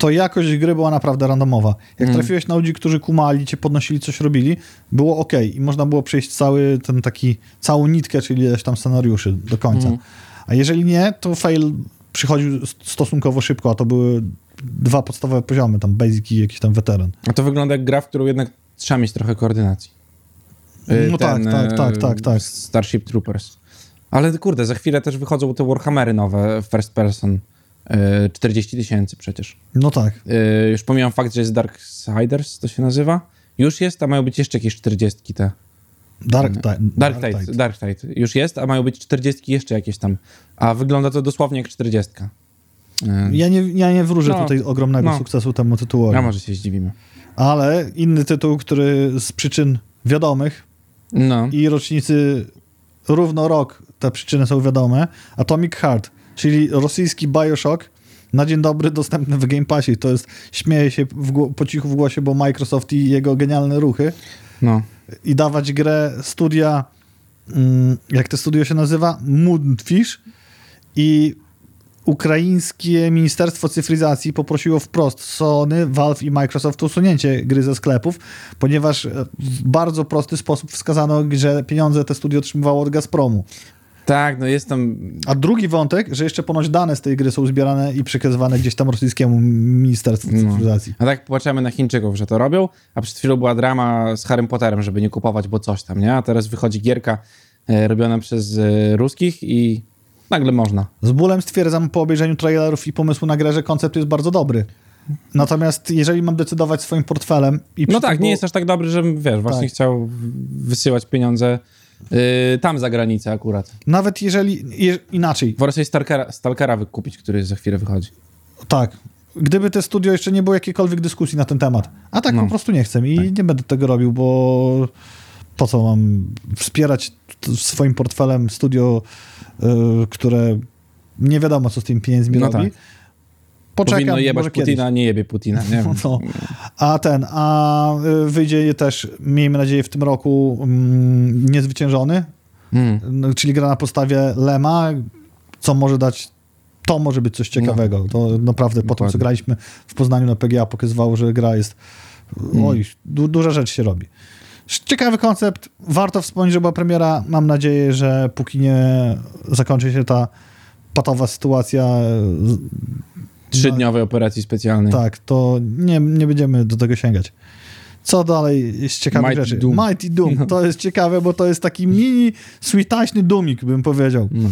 to jakość gry była naprawdę randomowa. Jak Mm. trafiłeś na ludzi, którzy kumali, cię podnosili, coś robili, było ok i można było przejść cały ten taki, całą nitkę, czyli ileś tam scenariuszy do końca. Mhm. A jeżeli nie, to fail przychodził stosunkowo szybko, a to były dwa podstawowe poziomy, tam basic i jakiś tam weteran. A to wygląda jak gra, w którą jednak trzeba mieć trochę koordynacji. Y, No tak, tak, y, tak, tak, tak. Starship Troopers. Ale kurde, za chwilę też wychodzą te Warhammery nowe, first person. Y, 40 tysięcy przecież. No tak. Y, Już pomijam fakt, że jest Darksiders, to się nazywa. Już jest, a mają być jeszcze jakieś 40 te. Dark, Tide. Dark Tide, Dark Tide. Już jest, a mają być 40 jeszcze jakieś tam. A wygląda to dosłownie jak 40. Y, Ja nie, ja nie wróżę No, tutaj ogromnego no. sukcesu temu tytułowi. A może się zdziwimy. Ale inny tytuł, który z przyczyn wiadomych No. i rocznicy równo rok te przyczyny są wiadome, Atomic Heart, czyli rosyjski Bioshock, na dzień dobry dostępny w Game Passie. To jest, śmieje się w, po cichu w głosie, bo Microsoft i jego genialne ruchy no. i dawać grę studia, mm, jak to studio się nazywa? Moonfish i ukraińskie Ministerstwo Cyfryzacji poprosiło wprost Sony, Valve i Microsoft o usunięcie gry ze sklepów, ponieważ w bardzo prosty sposób wskazano, że pieniądze te studio otrzymywało od Gazpromu. Tak, no jest tam. A drugi wątek, że jeszcze ponoć dane z tej gry są zbierane i przekazywane gdzieś tam rosyjskiemu Ministerstwu No. Cyfryzacji. A tak płaczemy na Chińczyków, że to robią, a przed chwilą była drama z Harrym Potterem, żeby nie kupować, bo coś tam, nie? A teraz wychodzi gierka e, robiona przez e, ruskich i nagle można. Z bólem stwierdzam po obejrzeniu trailerów i pomysłu na grę, że koncept jest bardzo dobry. Natomiast jeżeli mam decydować swoim portfelem i No tak, nie jest aż tak dobry, żebym, wiesz, właśnie Tak. chciał wysyłać pieniądze y, tam za granicę akurat. Nawet jeżeli je, inaczej, Wolę sobie Stalkera, Stalkera wykupić, który za chwilę wychodzi. tak. Gdyby te studio jeszcze nie było jakiejkolwiek dyskusji na ten temat. A tak No. po prostu nie chcę i Tak. nie będę tego robił, bo po co mam wspierać swoim portfelem studio, y, które nie wiadomo, co z tymi pieniędzmi No robi. tak. Poczekam, Powinno jebać może kiedyś. Putina, nie jebie Putina, nie wiem. No. A ten, a y, wyjdzie też, miejmy nadzieję, w tym roku mm, niezwyciężony, Mm. no, czyli gra na podstawie Lema, co może dać, to może być coś ciekawego. To naprawdę po tym, co graliśmy w Poznaniu na PGA, pokazywało, że gra jest, oj, du, duża rzecz się robi. Ciekawy koncept, warto wspomnieć, że była premiera, mam nadzieję, że póki nie zakończy się ta patowa sytuacja, Trzydniowej operacji specjalnej. tak, to nie, nie będziemy do tego sięgać. Co dalej jest ciekawych Mighty rzeczy? Doom. Mighty Doom. No. To jest ciekawe, bo to jest taki mini, sweetaśny dumik, bym powiedział. No.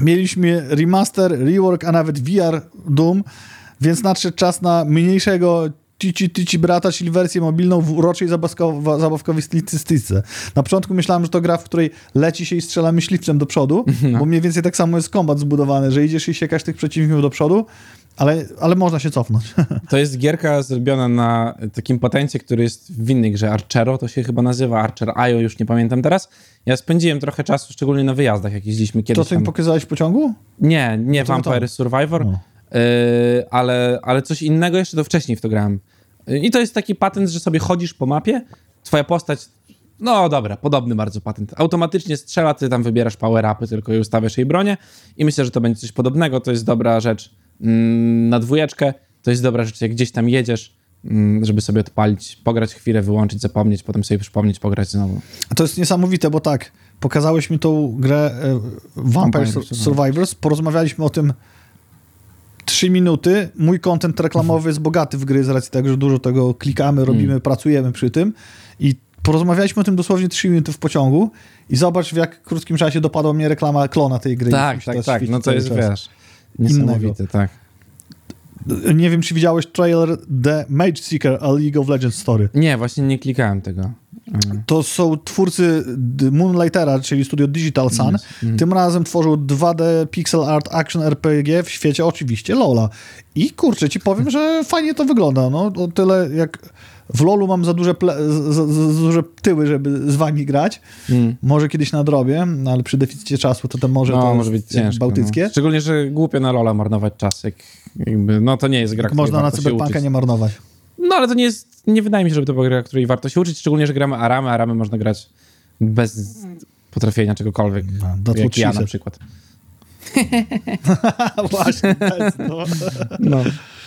Mieliśmy remaster, rework, a nawet VR Doom, więc nadszedł czas na mniejszego tici tici brata, czyli wersję mobilną w uroczej zabawkowo- zabawkowej stylistyce. Na początku myślałem, że to gra, w której leci się i strzela myśliwcem do przodu, No. bo mniej więcej tak samo jest kombat zbudowany, że idziesz i siekasz tych przeciwników do przodu, ale, ale można się cofnąć. To jest gierka zrobiona na takim patencie, który jest w innej grze. Archero to się chyba nazywa, Archer IO, już nie pamiętam teraz. Ja spędziłem trochę czasu, szczególnie na wyjazdach, jak jeździliśmy To, kiedyś co im tam. pokazałeś w pociągu? Nie, nie No to Vampire to. Survivor, No. yy, ale, ale coś innego jeszcze to wcześniej w to grałem. Yy, I to jest taki patent, że sobie chodzisz po mapie, twoja postać, no dobra, podobny bardzo patent. Automatycznie strzela, ty tam wybierasz power-upy tylko i ustawiasz jej bronię i myślę, że to będzie coś podobnego, to jest dobra rzecz na dwójeczkę, to jest dobra rzecz, jak gdzieś tam jedziesz, mm, żeby sobie odpalić, pograć chwilę, wyłączyć, zapomnieć, potem sobie przypomnieć, pograć znowu. To jest niesamowite, bo tak, pokazałeś mi tą grę e, Vampire Vampire Sur- Survivors. Porozmawialiśmy o tym trzy minuty. Mój content reklamowy jest bogaty w gry z racji tego, że dużo tego klikamy, robimy, Mm. pracujemy przy tym i porozmawialiśmy o tym dosłownie trzy minuty w pociągu i zobacz w jak krótkim czasie dopadła mnie reklama klona tej gry. Tak, tak, tak. No to jest, wiesz, niesamowite, tak. Nie wiem, czy widziałeś trailer The Mage Seeker, a League of Legends Story. Nie, właśnie nie klikałem tego. Mm. To są twórcy Moonlightera, czyli studio Digital Sun. Mm. Tym razem tworzył 2D pixel art action RPG w świecie oczywiście LoLa. I kurczę, ci powiem, że fajnie to wygląda. No, o tyle jak w LoLu mam za duże, za, za, za duże tyły, żeby z wami grać. Mm. Może kiedyś nadrobię, no, ale przy deficycie czasu to, to może no, to może być ciężko. bałtyckie. No. Szczególnie, że głupio na Lola marnować czas. Jak, jakby, no to nie jest gra, której można na cyberpunka nie marnować. No ale to nie jest, nie wydaje mi się, żeby to była gra, której warto się uczyć, szczególnie, że gramy Aramy, Aramy można grać bez potrafienia czegokolwiek. No, jak ja na przykład. Właśnie, jest, no. No.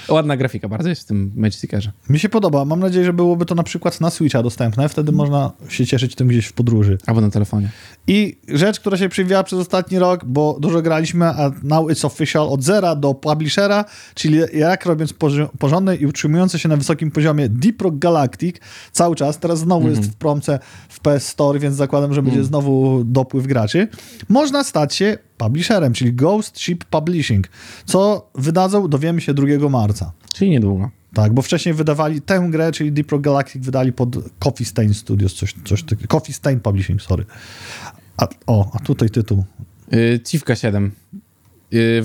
Ładna grafika bardzo jest w tym Mage Seekerze. Mi się podoba. Mam nadzieję, że byłoby to na przykład na Switcha dostępne. Wtedy można się cieszyć tym gdzieś w podróży. Albo na telefonie. I rzecz, która się przewijała przez ostatni rok, bo dużo graliśmy, a now it's official od zera do publishera, czyli jak robiąc porządne i utrzymujące się na wysokim poziomie Deep Rock Galactic cały czas, teraz znowu jest w promce w PS Store, więc zakładam, że będzie znowu dopływ graczy, można stać się publisherem, czyli Ghost Ship Publishing, co wydadzą, dowiemy się 2 marca. Czyli niedługo. Tak, bo wcześniej wydawali tę grę, czyli Deep Rock Galactic wydali pod Coffee Stain Studios, coś, coś takiego. Coffee Stain Publishing, sorry. A, o, a tutaj tytuł. Yy, Civka 7 yy,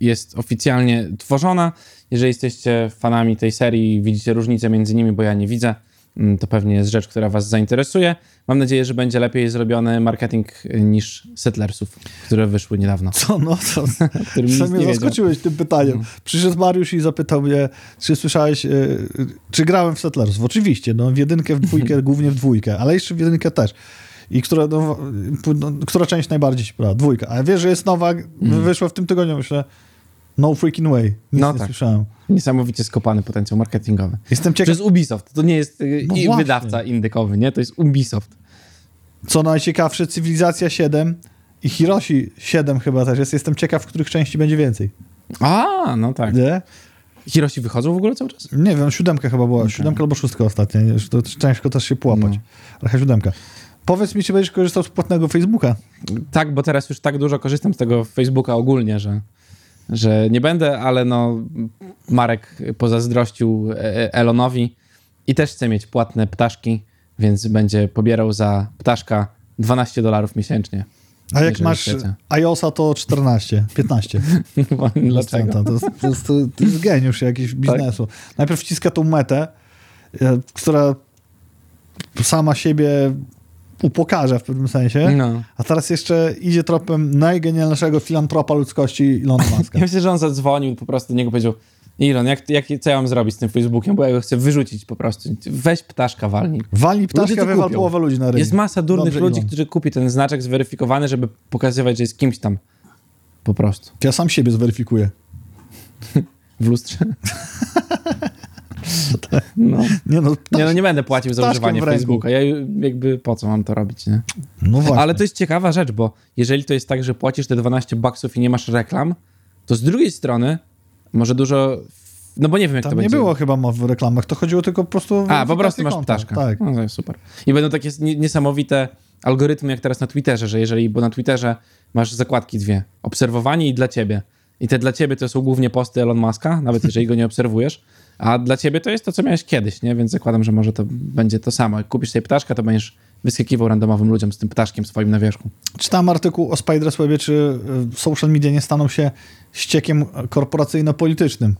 jest oficjalnie tworzona. Jeżeli jesteście fanami tej serii widzicie różnicę między nimi, bo ja nie widzę, to pewnie jest rzecz, która was zainteresuje. Mam nadzieję, że będzie lepiej zrobiony marketing niż Settlersów, które wyszły niedawno. Co, no, co nic mnie zaskoczyłeś tym pytaniem. No. Przyszedł Mariusz i zapytał mnie, czy słyszałeś, y, czy grałem w Settlersów. Oczywiście, no w jedynkę, w dwójkę, głównie w dwójkę, ale jeszcze w jedynkę też. I która, no, no, która część najbardziej ci podoba? Dwójka. A wiesz, że jest nowa, wyszła w tym tygodniu, myślę, no freaking way. Nic. No nie tak. słyszałem. Niesamowicie skopany potencjał marketingowy. Jestem To ciekaw, jest Ubisoft, to nie jest yy, No wydawca indykowy, nie? To jest Ubisoft. Co najciekawsze, Cywilizacja 7 i Hiroshi 7 chyba też jest. Jestem ciekaw, w których części będzie więcej. A, no tak. Nie? Hiroshi wychodzą w ogóle cały czas? Nie wiem, siódemka chyba była. Siódemka albo szóstka ostatnia. To ciężko też się połapać. No. Ale chyba siódemka. Powiedz mi, czy będziesz korzystał z płatnego Facebooka? Tak, bo teraz już tak dużo korzystam z tego Facebooka ogólnie, że, że nie będę, ale no Marek pozazdrościł e, Elonowi i też chce mieć płatne ptaszki, więc będzie pobierał za ptaszka 12 dolarów miesięcznie. A jak masz iOSa, to 14, 15. Dlaczego? To, to, jest- to, jest, to jest geniusz jakiś biznesu. Najpierw wciska tą metę, e, która sama siebie upokarza w pewnym sensie, No. a teraz jeszcze idzie tropem najgenialniejszego filantropa ludzkości Elona Muska. Ja myślę, że on zadzwonił, po prostu do niego powiedział Ilon, jak, jak, co ja mam zrobić z tym Facebookiem, bo ja go chcę wyrzucić po prostu. Weź ptaszka, walnij. Walnij ptaszka, wywal połowę ludzi na rynek. Jest masa durnych Dobrze, ludzi, Elon. którzy kupi ten znaczek zweryfikowany, żeby pokazywać, że jest kimś tam. Po prostu. Ja sam siebie zweryfikuję. W lustrze. No. Nie no, Nie, no nie będę płacił za używanie. Facebooka. Ja jakby po co mam to robić, nie? no właśnie. Ale to jest ciekawa rzecz, bo jeżeli to jest tak, że płacisz te 12 baksów i nie masz reklam, to z drugiej strony może dużo... No bo nie wiem, jak Tam to nie będzie. było chyba mowy w reklamach, to chodziło tylko po prostu A, po prostu masz konta. ptaszka. Tak. No super. I będą takie nie- niesamowite algorytmy, jak teraz na Twitterze, że jeżeli, bo na Twitterze masz zakładki dwie, obserwowanie i dla ciebie. I te dla ciebie to są głównie posty Elon Muska, nawet jeżeli go nie obserwujesz, a dla ciebie to jest to, co miałeś kiedyś, nie? Więc zakładam, że może to będzie to samo. Jak kupisz sobie ptaszka, to będziesz wyskakiwał randomowym ludziom z tym ptaszkiem swoim na wierzchu. Czytałem artykuł o Spiderswebie, czy y, social media nie staną się ściekiem korporacyjno-politycznym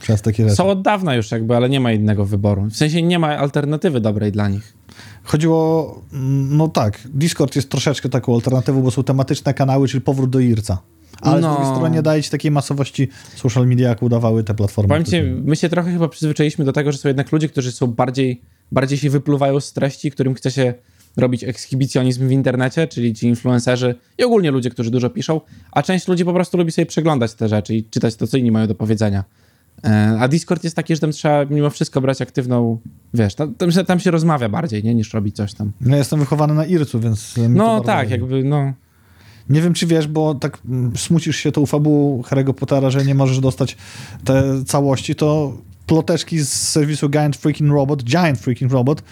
przez takie rzeczy. Są od dawna już jakby, ale nie ma innego wyboru. W sensie nie ma alternatywy dobrej dla nich. Chodziło, mm, no tak, Discord jest troszeczkę taką alternatywą, bo są tematyczne kanały, czyli powrót do IRCA. Ale z No. drugiej strony nie daje ci takiej masowości social media, jak udawały te platformy. Które- my się trochę chyba przyzwyczailiśmy do tego, że są jednak ludzie, którzy są bardziej, bardziej się wypluwają z treści, którym chce się robić ekshibicjonizm w internecie, czyli ci influencerzy i ogólnie ludzie, którzy dużo piszą, a część ludzi po prostu lubi sobie przeglądać te rzeczy i czytać to, co inni mają do powiedzenia. E, A Discord jest taki, że tam trzeba mimo wszystko brać aktywną, wiesz, tam, tam, się, rozmawia bardziej, nie, niż robić coś tam. Ja jestem wychowany na IRCU, więc... No tak, jakby, no, Nie wiem, czy wiesz, bo tak mm, smucisz się tą fabułą Harry'ego Pottera, że nie możesz dostać te całości, to ploteczki z serwisu Giant Freaking Robot, Giant Freaking Robot,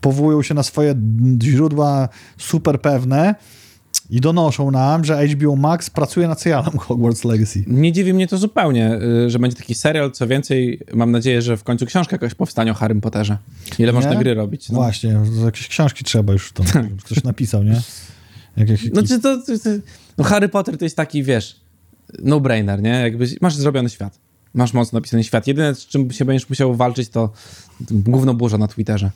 powołują się na swoje źródła super pewne i donoszą nam, że HBO Max pracuje nad serialem Hogwarts Legacy. Nie dziwi mnie to zupełnie, y, że będzie taki serial. Co więcej, mam nadzieję, że w końcu książka jakaś powstanie o Harrym Potterze. Ile Nie? można gry robić? No. Właśnie, jakieś książki trzeba już, to ktoś napisał, nie? Jakieś, No, czy to, to, to, no Harry Potter to jest taki, wiesz, no-brainer, nie? Jakby masz zrobiony świat. Masz mocno napisany świat. Jedyne, z czym się będziesz musiał walczyć, to główno burza na Twitterze.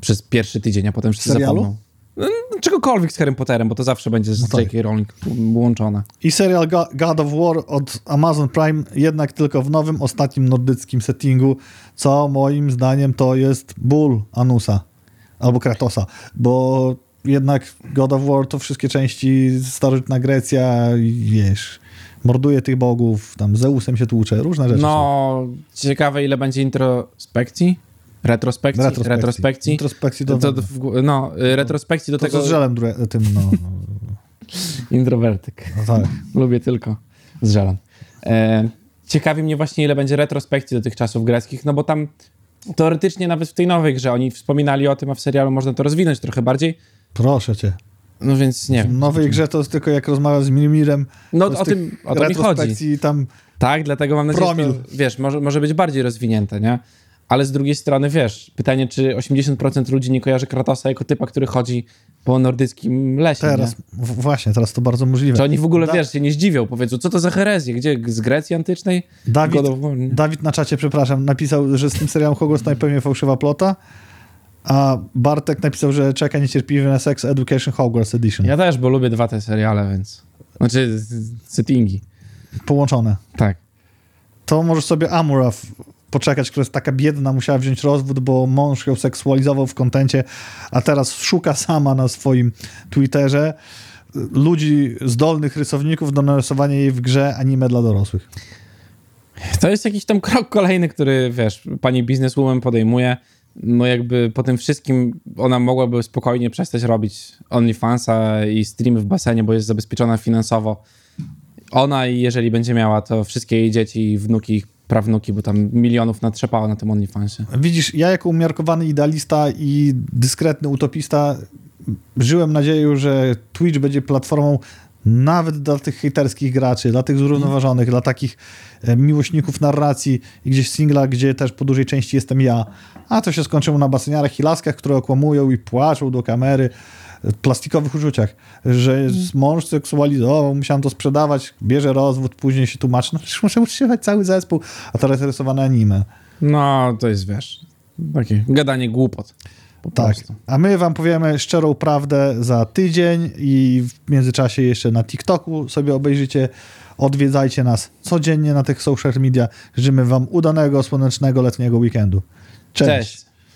Przez pierwszy tydzień, a potem wszyscy serialu? zapomną. No, Czegokolwiek z Harrym Potterem, bo to zawsze będzie z No. J.K. Rowling łączone. I serial Go- God of War od Amazon Prime, jednak tylko w nowym, ostatnim nordyckim settingu, co moim zdaniem to jest ból Anusa albo Kratosa, bo jednak God of War to wszystkie części, starożytna Grecja, i wiesz, morduje tych bogów, tam Zeusem się tłucze, różne rzeczy są. No, ciekawe ile będzie introspekcji? Retrospekcji? Retrospekcji. Retrospekcji? Introspekcji do... To, to, w no, retrospekcji do to tego... co z żelem tym, no, no, Introwertyk. no tak. Lubię tylko z żelem. E, ciekawi mnie właśnie, ile będzie retrospekcji do tych czasów greckich, no bo tam teoretycznie nawet w tej nowej grze oni wspominali o tym, a w serialu można to rozwinąć trochę bardziej. Proszę cię. No więc nie W nowej grze to jest tylko jak rozmawiam z Milmirem, No o tym, o to mi chodzi. tam Tak, dlatego mam nadzieję, że Promil. to, wiesz, może, może być bardziej rozwinięte, nie? Ale z drugiej strony, wiesz, pytanie, czy 80% ludzi nie kojarzy Kratosa jako typa, który chodzi po nordyckim lesie, Teraz, właśnie, teraz to bardzo możliwe. Czy oni w ogóle, Da- wiesz, się nie zdziwią, powiedzą, co to za herezje, gdzie, z Grecji antycznej? Dawid? Dawid na czacie, przepraszam, napisał, że z tym serialem Hogwarts najpewniej fałszywa plota, a Bartek napisał, że czeka niecierpliwie na Sex Education Hogwarts Edition. Ja też, bo lubię dwa te seriale, więc... Znaczy, settingi. Połączone. Tak. To możesz sobie Amura poczekać, która jest taka biedna, musiała wziąć rozwód, bo mąż ją seksualizował w kontencie, a teraz szuka sama na swoim Twitterze ludzi, zdolnych rysowników do narysowania jej w grze anime dla dorosłych. To jest jakiś tam krok kolejny, który, wiesz, pani bizneswoman podejmuje. No jakby po tym wszystkim ona mogłaby spokojnie przestać robić OnlyFansa i streamy w basenie, bo jest zabezpieczona finansowo. Ona i jeżeli będzie miała, to wszystkie jej dzieci i wnuki, prawnuki, bo tam milionów natrzepała na tym OnlyFansie. Widzisz, ja jako umiarkowany idealista i dyskretny utopista żyłem nadzieją, że Twitch będzie platformą nawet dla tych hejterskich graczy, dla tych zrównoważonych, dla takich e, miłośników narracji i gdzieś singla, gdzie też po dużej części jestem ja. A to się skończyło na baseniarach i laskach, które okłamują i płaczą do kamery e, plastikowych uczuciach, że mąż seksualizował, musiałem to sprzedawać, bierze rozwód, później się tłumaczy, no przecież muszę utrzymać cały zespół, a teraz rysowane anime. No, to jest, wiesz, takie gadanie głupot. Po Tak. prostu. A my wam powiemy szczerą prawdę za tydzień i w międzyczasie jeszcze na TikToku sobie obejrzycie. Odwiedzajcie nas codziennie na tych social media. Życzymy wam udanego, słonecznego, letniego weekendu. Cześć. Cześć.